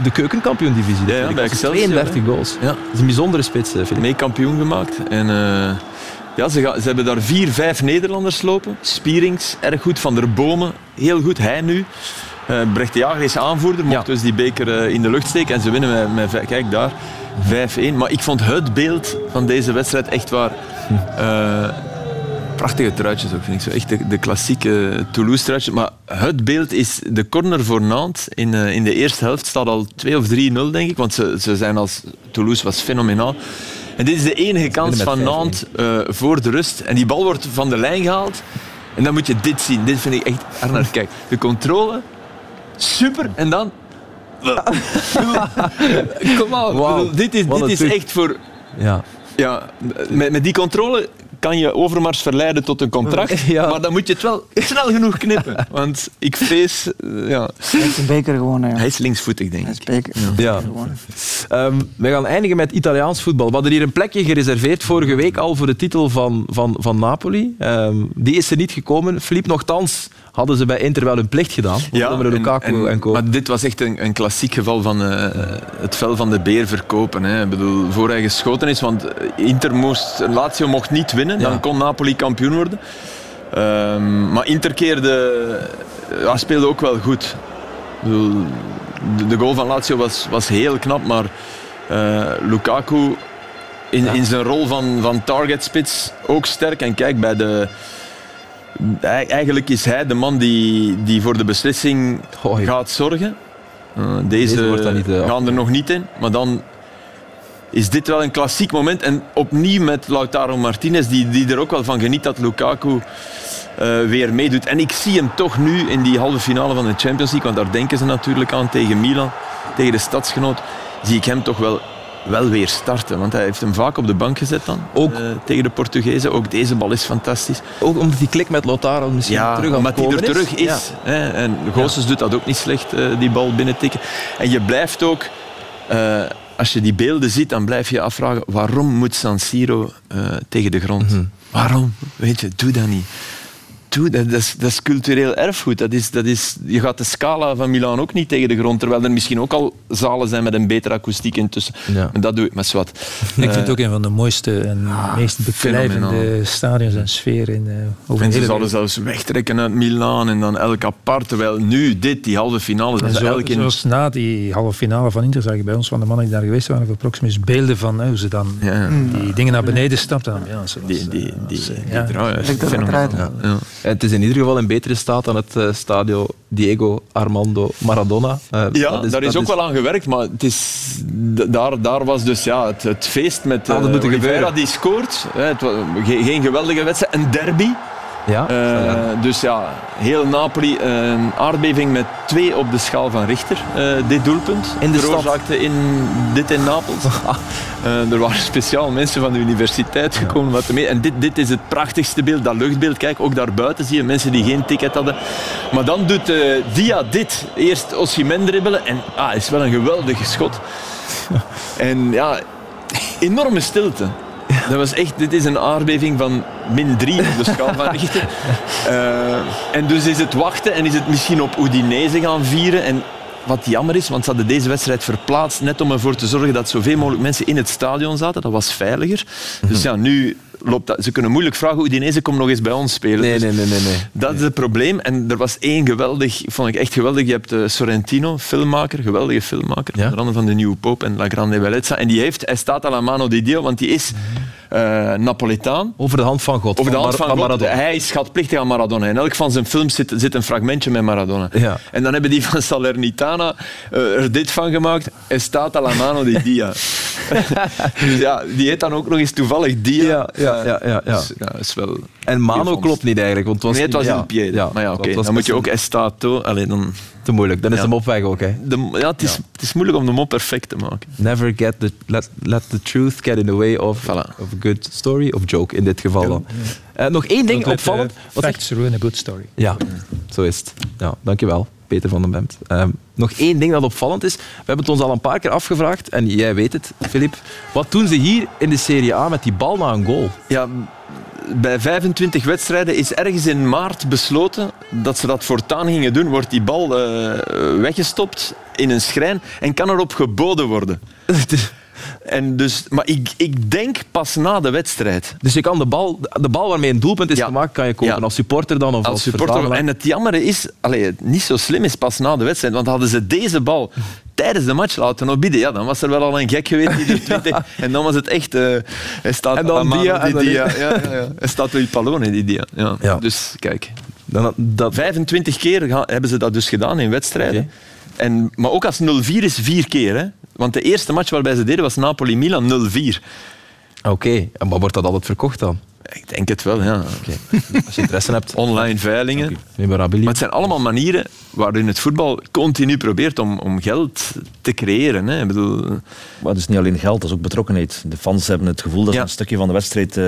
[SPEAKER 2] de keukenkampioen-divisie.
[SPEAKER 3] Ja, ja,
[SPEAKER 2] natuurlijk.
[SPEAKER 3] bij
[SPEAKER 2] Dat is
[SPEAKER 3] Excelsior,
[SPEAKER 2] 32 goals.
[SPEAKER 3] Ja.
[SPEAKER 2] Dat is een bijzondere spits, vind ik.
[SPEAKER 3] mee kampioen gemaakt. En ja, ze, gaan, ze hebben daar vier, vijf Nederlanders lopen. Spierings, erg goed. Van der Bomen, heel goed. Hij nu. Eh Brecht de Jager is aanvoerder, mocht
[SPEAKER 2] Ja.
[SPEAKER 3] dus die beker eh, in de lucht steken. En ze winnen met, kijk daar, 5-1. Maar ik vond het beeld van deze wedstrijd echt waar... eh, prachtige truitjes ook, vind ik zo. Echt de, de klassieke Toulouse-truitjes. Maar het beeld is de corner voor Nantes. In, in de eerste helft staat al 2 of 3-0, denk ik. Want ze, ze zijn als... Toulouse was fenomenaal. En dit is de enige kans van
[SPEAKER 2] 5-1.
[SPEAKER 3] Nantes voor de rust. En die bal wordt van de lijn gehaald. En dan moet je dit zien. Dit vind ik echt... Arnaud, kijk. De controle, super. En dan... Kom bedoel, Dit is, dit is echt voor...
[SPEAKER 2] Ja.
[SPEAKER 3] Ja, met, met die controle kan je Overmars verleiden tot een contract.
[SPEAKER 2] Ja.
[SPEAKER 3] Maar dan moet je het wel snel genoeg knippen. Want ik vrees... eh, Ja,
[SPEAKER 6] Hij heeft een beker gewonnen. Ja.
[SPEAKER 3] hij is linksvoetig, denk
[SPEAKER 6] Hij is
[SPEAKER 3] ik.
[SPEAKER 6] beker
[SPEAKER 2] Ja. Ehm, we gaan eindigen met Italiaans voetbal. We hadden hier een plekje gereserveerd vorige week al voor de titel van, van, van Napoli. Ehm, die is er niet gekomen. Philippe, nogthans hadden ze bij Inter wel hun plicht gedaan. Ja, Lukaku en, co.
[SPEAKER 3] Maar dit was echt een, een klassiek geval van eh, het vel van de beer verkopen. Hè. Ik bedoel, voor hij geschoten is, want Inter moest, Lazio mocht niet winnen, Dan kon Napoli kampioen worden. Ehm, maar Inter keerde, ja, speelde ook wel goed. De, de goal van Lazio was, was heel knap, maar eh, Lukaku in, in zijn rol van, van target spits ook sterk. En kijk, bij de, Ei- Eigenlijk is hij de man die, die voor de beslissing
[SPEAKER 2] Goh,
[SPEAKER 3] gaat zorgen. Uh, deze
[SPEAKER 2] Deze wordt dan niet, eh,
[SPEAKER 3] gaan er nog niet in. Maar dan is dit wel een klassiek moment. En opnieuw met Lautaro Martinez, die, die er ook wel van geniet dat Lukaku eh, weer meedoet. En ik zie hem toch nu in die halve finale van de Champions League, want daar denken ze natuurlijk aan tegen Milan, tegen de stadsgenoot, zie ik hem toch wel, wel weer starten. Want hij heeft hem vaak op de bank gezet dan,
[SPEAKER 2] Ook-
[SPEAKER 3] eh, tegen de Portugezen. Ook deze bal is fantastisch.
[SPEAKER 2] Ook omdat die klik met Lautaro misschien
[SPEAKER 3] Ja,
[SPEAKER 2] terug aan
[SPEAKER 3] omdat hij er terug is. Hè, en Goossens doet dat ook niet slecht, eh, die bal binnentikken. En je blijft ook, als je die beelden ziet, dan blijf je afvragen waarom moet San Siro eh, tegen de grond?
[SPEAKER 2] Mhm.
[SPEAKER 3] Waarom? Weet je, doe dat niet. Doe dat, dat, is, dat is cultureel erfgoed. Dat is, dat is, je gaat de scala van Milaan ook niet tegen de grond, terwijl er misschien ook al zalen zijn met een betere akoestiek intussen.
[SPEAKER 2] Ja.
[SPEAKER 3] Maar dat doe ik met zwart.
[SPEAKER 4] Ik vind het ook een van de mooiste en meest beklijvende stadions en sfeer in, eh over
[SPEAKER 3] En
[SPEAKER 4] de
[SPEAKER 3] ze
[SPEAKER 4] hele
[SPEAKER 3] zouden zelfs wegtrekken uit Milaan en dan elk apart. Terwijl nu, dit, die halve finale, dat
[SPEAKER 4] zo,
[SPEAKER 3] elk in...
[SPEAKER 4] Zoals na die halve finale van Inter zag je bij ons van de mannen die daar geweest waren voor Proximus beelden van hè, hoe ze dan
[SPEAKER 3] Ja.
[SPEAKER 4] die dingen naar beneden stapten. Ja, ze was,
[SPEAKER 3] Die, die,
[SPEAKER 4] eh,
[SPEAKER 3] die,
[SPEAKER 4] eh,
[SPEAKER 3] die
[SPEAKER 4] ja.
[SPEAKER 2] Het is in ieder geval in betere staat dan het eh, stadio Diego Armando Maradona. Eh,
[SPEAKER 3] Ja,
[SPEAKER 2] dat
[SPEAKER 3] daar is ook wel aan gewerkt, maar het is, daar, daar was dus ja, het, het feest met
[SPEAKER 2] Ah, dat
[SPEAKER 3] eh,
[SPEAKER 2] moet er gebeuren.
[SPEAKER 3] die scoort. Hè, het was ge- geen geweldige wedstrijd, een derby.
[SPEAKER 2] Ja,
[SPEAKER 3] Eh, dus ja, heel Napoli, een aardbeving met twee op de schaal van Richter. eh, dit doelpunt
[SPEAKER 2] In de stad.
[SPEAKER 3] veroorzaakte in, dit in Napels. Eh, er waren speciaal mensen van de universiteit gekomen. Wat mee. En dit, dit is het prachtigste beeld, dat luchtbeeld. Kijk, ook daarbuiten zie je mensen die geen ticket hadden. Maar dan doet Dia dit. Eerst Osimhen dribbelen en ah, is wel een geweldig schot. En ja, enorme stilte. Dat was echt, dit is een aardbeving van min 3 op de schaal van Richter. Eh, en dus is het wachten en is het misschien op Udinese gaan vieren. En wat jammer is, want ze hadden deze wedstrijd verplaatst net om ervoor te zorgen dat zoveel mogelijk mensen in het stadion zaten. Dat was veiliger. Dus ja, nu loopt dat... Ze kunnen moeilijk vragen, Udinese komt nog eens bij ons spelen.
[SPEAKER 2] Nee,
[SPEAKER 3] Dus
[SPEAKER 2] nee, nee, nee. nee.
[SPEAKER 3] dat is het probleem. En er was één geweldig, vond ik echt geweldig. Je hebt eh, Sorrentino, filmmaker, geweldige filmmaker.
[SPEAKER 2] Ja.
[SPEAKER 3] Onder van de Nieuwe Poop en La Grande Bellezza. En die heeft, hij staat à la mano di Dio, want die is eh Napoletaan.
[SPEAKER 2] Over de hand van God.
[SPEAKER 3] Over de hand van, God.
[SPEAKER 2] Maradona.
[SPEAKER 3] Hij is schatplichtig aan Maradona. In elk van zijn films zit, zit een fragmentje met Maradona.
[SPEAKER 2] Ja.
[SPEAKER 3] En dan hebben die van Salernitana eh, er dit van gemaakt. Hij staat à la mano di Dia. dus ja, die heet dan ook nog eens toevallig Dia.
[SPEAKER 2] Ja, ja, ja, ja, ja.
[SPEAKER 3] Dus, ja, is wel...
[SPEAKER 2] En Mano klopt niet eigenlijk. Want het was
[SPEAKER 3] Nee, het was
[SPEAKER 2] ja,
[SPEAKER 3] in Piede.
[SPEAKER 2] ja,
[SPEAKER 3] maar ja, oké. Dan moet je ook Estato... Allee, dan...
[SPEAKER 2] Te moeilijk. Dan is
[SPEAKER 3] Ja.
[SPEAKER 2] hem op weg ook. Hè.
[SPEAKER 3] De, ja, het, is, het is moeilijk om de mop perfect te maken.
[SPEAKER 2] Never get the, let, let the truth get in the way of,
[SPEAKER 3] Voilà.
[SPEAKER 2] of a good story. Of joke in dit geval dan. Eh, nog één ding opvallend. Wat ik-
[SPEAKER 4] Facts ruin a good story.
[SPEAKER 2] Ja, zo is het. Ja, dankjewel, Peter van den Bemt. Ehm, nog één ding dat opvallend is. We hebben het ons al een paar keer afgevraagd, en jij weet het, Filip. Wat doen ze hier in de Serie A met die bal na een goal?
[SPEAKER 3] Ja, bij 25 wedstrijden is ergens in maart besloten dat ze dat voortaan gingen doen. Wordt die bal eh, weggestopt in een schrijn en kan erop geboden worden. En dus, maar ik, ik denk pas na de wedstrijd.
[SPEAKER 2] Dus je kan de bal, de bal waarmee een doelpunt is
[SPEAKER 3] Ja.
[SPEAKER 2] gemaakt, kan je kopen
[SPEAKER 3] Ja.
[SPEAKER 2] als supporter dan of als,
[SPEAKER 3] Als supporter. En het jammere is, allee, het niet zo slim is pas na de wedstrijd. Want hadden ze deze bal tijdens de match laten opbieden, ja, dan was er wel al een gek geweest die. En dan was het echt. hij staat
[SPEAKER 2] En dan Dia, en
[SPEAKER 3] di
[SPEAKER 2] dan-
[SPEAKER 3] Dia. Ja, ja, ja. Hij staat die Pallone, die Dia. Ja. Dus kijk.
[SPEAKER 2] Dan, dat,
[SPEAKER 3] 25 keer hebben ze dat dus gedaan in wedstrijden. En, maar ook als 0-4 is, vier keer. Hè? Want de eerste match waarbij ze deden was Napoli-Milan 0-4.
[SPEAKER 2] Oké, en maar wordt dat altijd verkocht dan?
[SPEAKER 3] Ik denk het wel, ja.
[SPEAKER 2] Als je interesse hebt.
[SPEAKER 3] Online veilingen. Maar het zijn allemaal manieren waarin het voetbal continu probeert om, om geld te creëren. Hè. Ik bedoel,
[SPEAKER 5] Maar het is niet alleen geld, dat is ook betrokkenheid. De fans hebben het gevoel dat ze
[SPEAKER 3] Ja.
[SPEAKER 5] een stukje van de wedstrijd eh,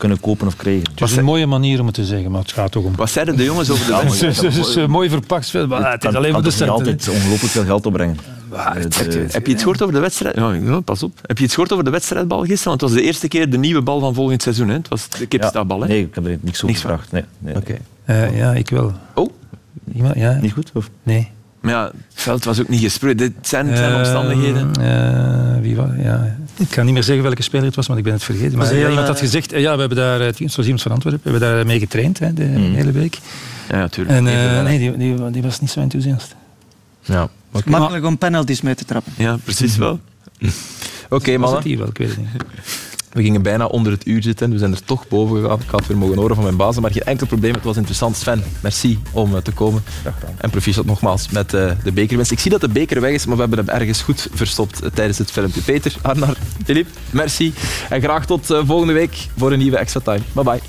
[SPEAKER 5] kunnen kopen of krijgen.
[SPEAKER 4] Het is een mooie manier om het te zeggen, maar het gaat toch om...
[SPEAKER 3] wat zeiden de jongens over de
[SPEAKER 4] Het
[SPEAKER 3] wedstrijd?
[SPEAKER 4] is, het is, eh, mooi verpakt. Maar het is alleen maar de centen.
[SPEAKER 5] altijd ongelooflijk veel geld opbrengen. Eh,
[SPEAKER 3] Heb je iets gehoord over de wedstrijd? Ja, ja, pas op. Heb je iets gehoord over de wedstrijdbal gisteren? Want het was de eerste keer de nieuwe bal van volgend seizoen. Hè? Het was de kipstaabal. Hè?
[SPEAKER 5] Nee, ik heb er niks over
[SPEAKER 3] Niks van.
[SPEAKER 5] gevraagd. Nee, nee,
[SPEAKER 2] Oké.
[SPEAKER 4] Eh, ja, ik wel.
[SPEAKER 3] Oh,
[SPEAKER 4] Iemand, ja?
[SPEAKER 5] Niet goed? Of?
[SPEAKER 4] Nee.
[SPEAKER 3] Maar ja, het veld was ook niet gesproeid. Dit zijn, het zijn
[SPEAKER 4] Eh,
[SPEAKER 3] omstandigheden.
[SPEAKER 4] eh, wie was, ja. Ik kan niet meer zeggen welke speler het was, want ik ben het vergeten. Maar
[SPEAKER 6] heel,
[SPEAKER 4] iemand had
[SPEAKER 6] eh,
[SPEAKER 4] gezegd, eh, ja, we hebben daar, het was iemand van Antwerpen, we hebben daar mee getraind hè, de
[SPEAKER 3] Mhm.
[SPEAKER 4] hele week.
[SPEAKER 3] Ja, natuurlijk.
[SPEAKER 4] En eh, nee, die, die, die was niet zo enthousiast.
[SPEAKER 2] Ja.
[SPEAKER 6] Makkelijk om penalties mee te trappen.
[SPEAKER 3] Ja, precies wel.
[SPEAKER 2] Oké, mannen.
[SPEAKER 4] het hier wel, ik weet het niet.
[SPEAKER 2] We gingen bijna onder het uur zitten. We zijn er toch boven gegaan. Ik had weer mogen horen van mijn bazen. Maar geen enkel probleem. Het was interessant. Sven, merci om eh, te komen. En proficiat nogmaals met eh, de bekerwinst. Ik zie dat de beker weg is, maar we hebben hem ergens goed verstopt eh, tijdens het filmpje. Peter, Arnar, Filip, merci. En graag tot volgende week voor een nieuwe Extra Time. Bye bye.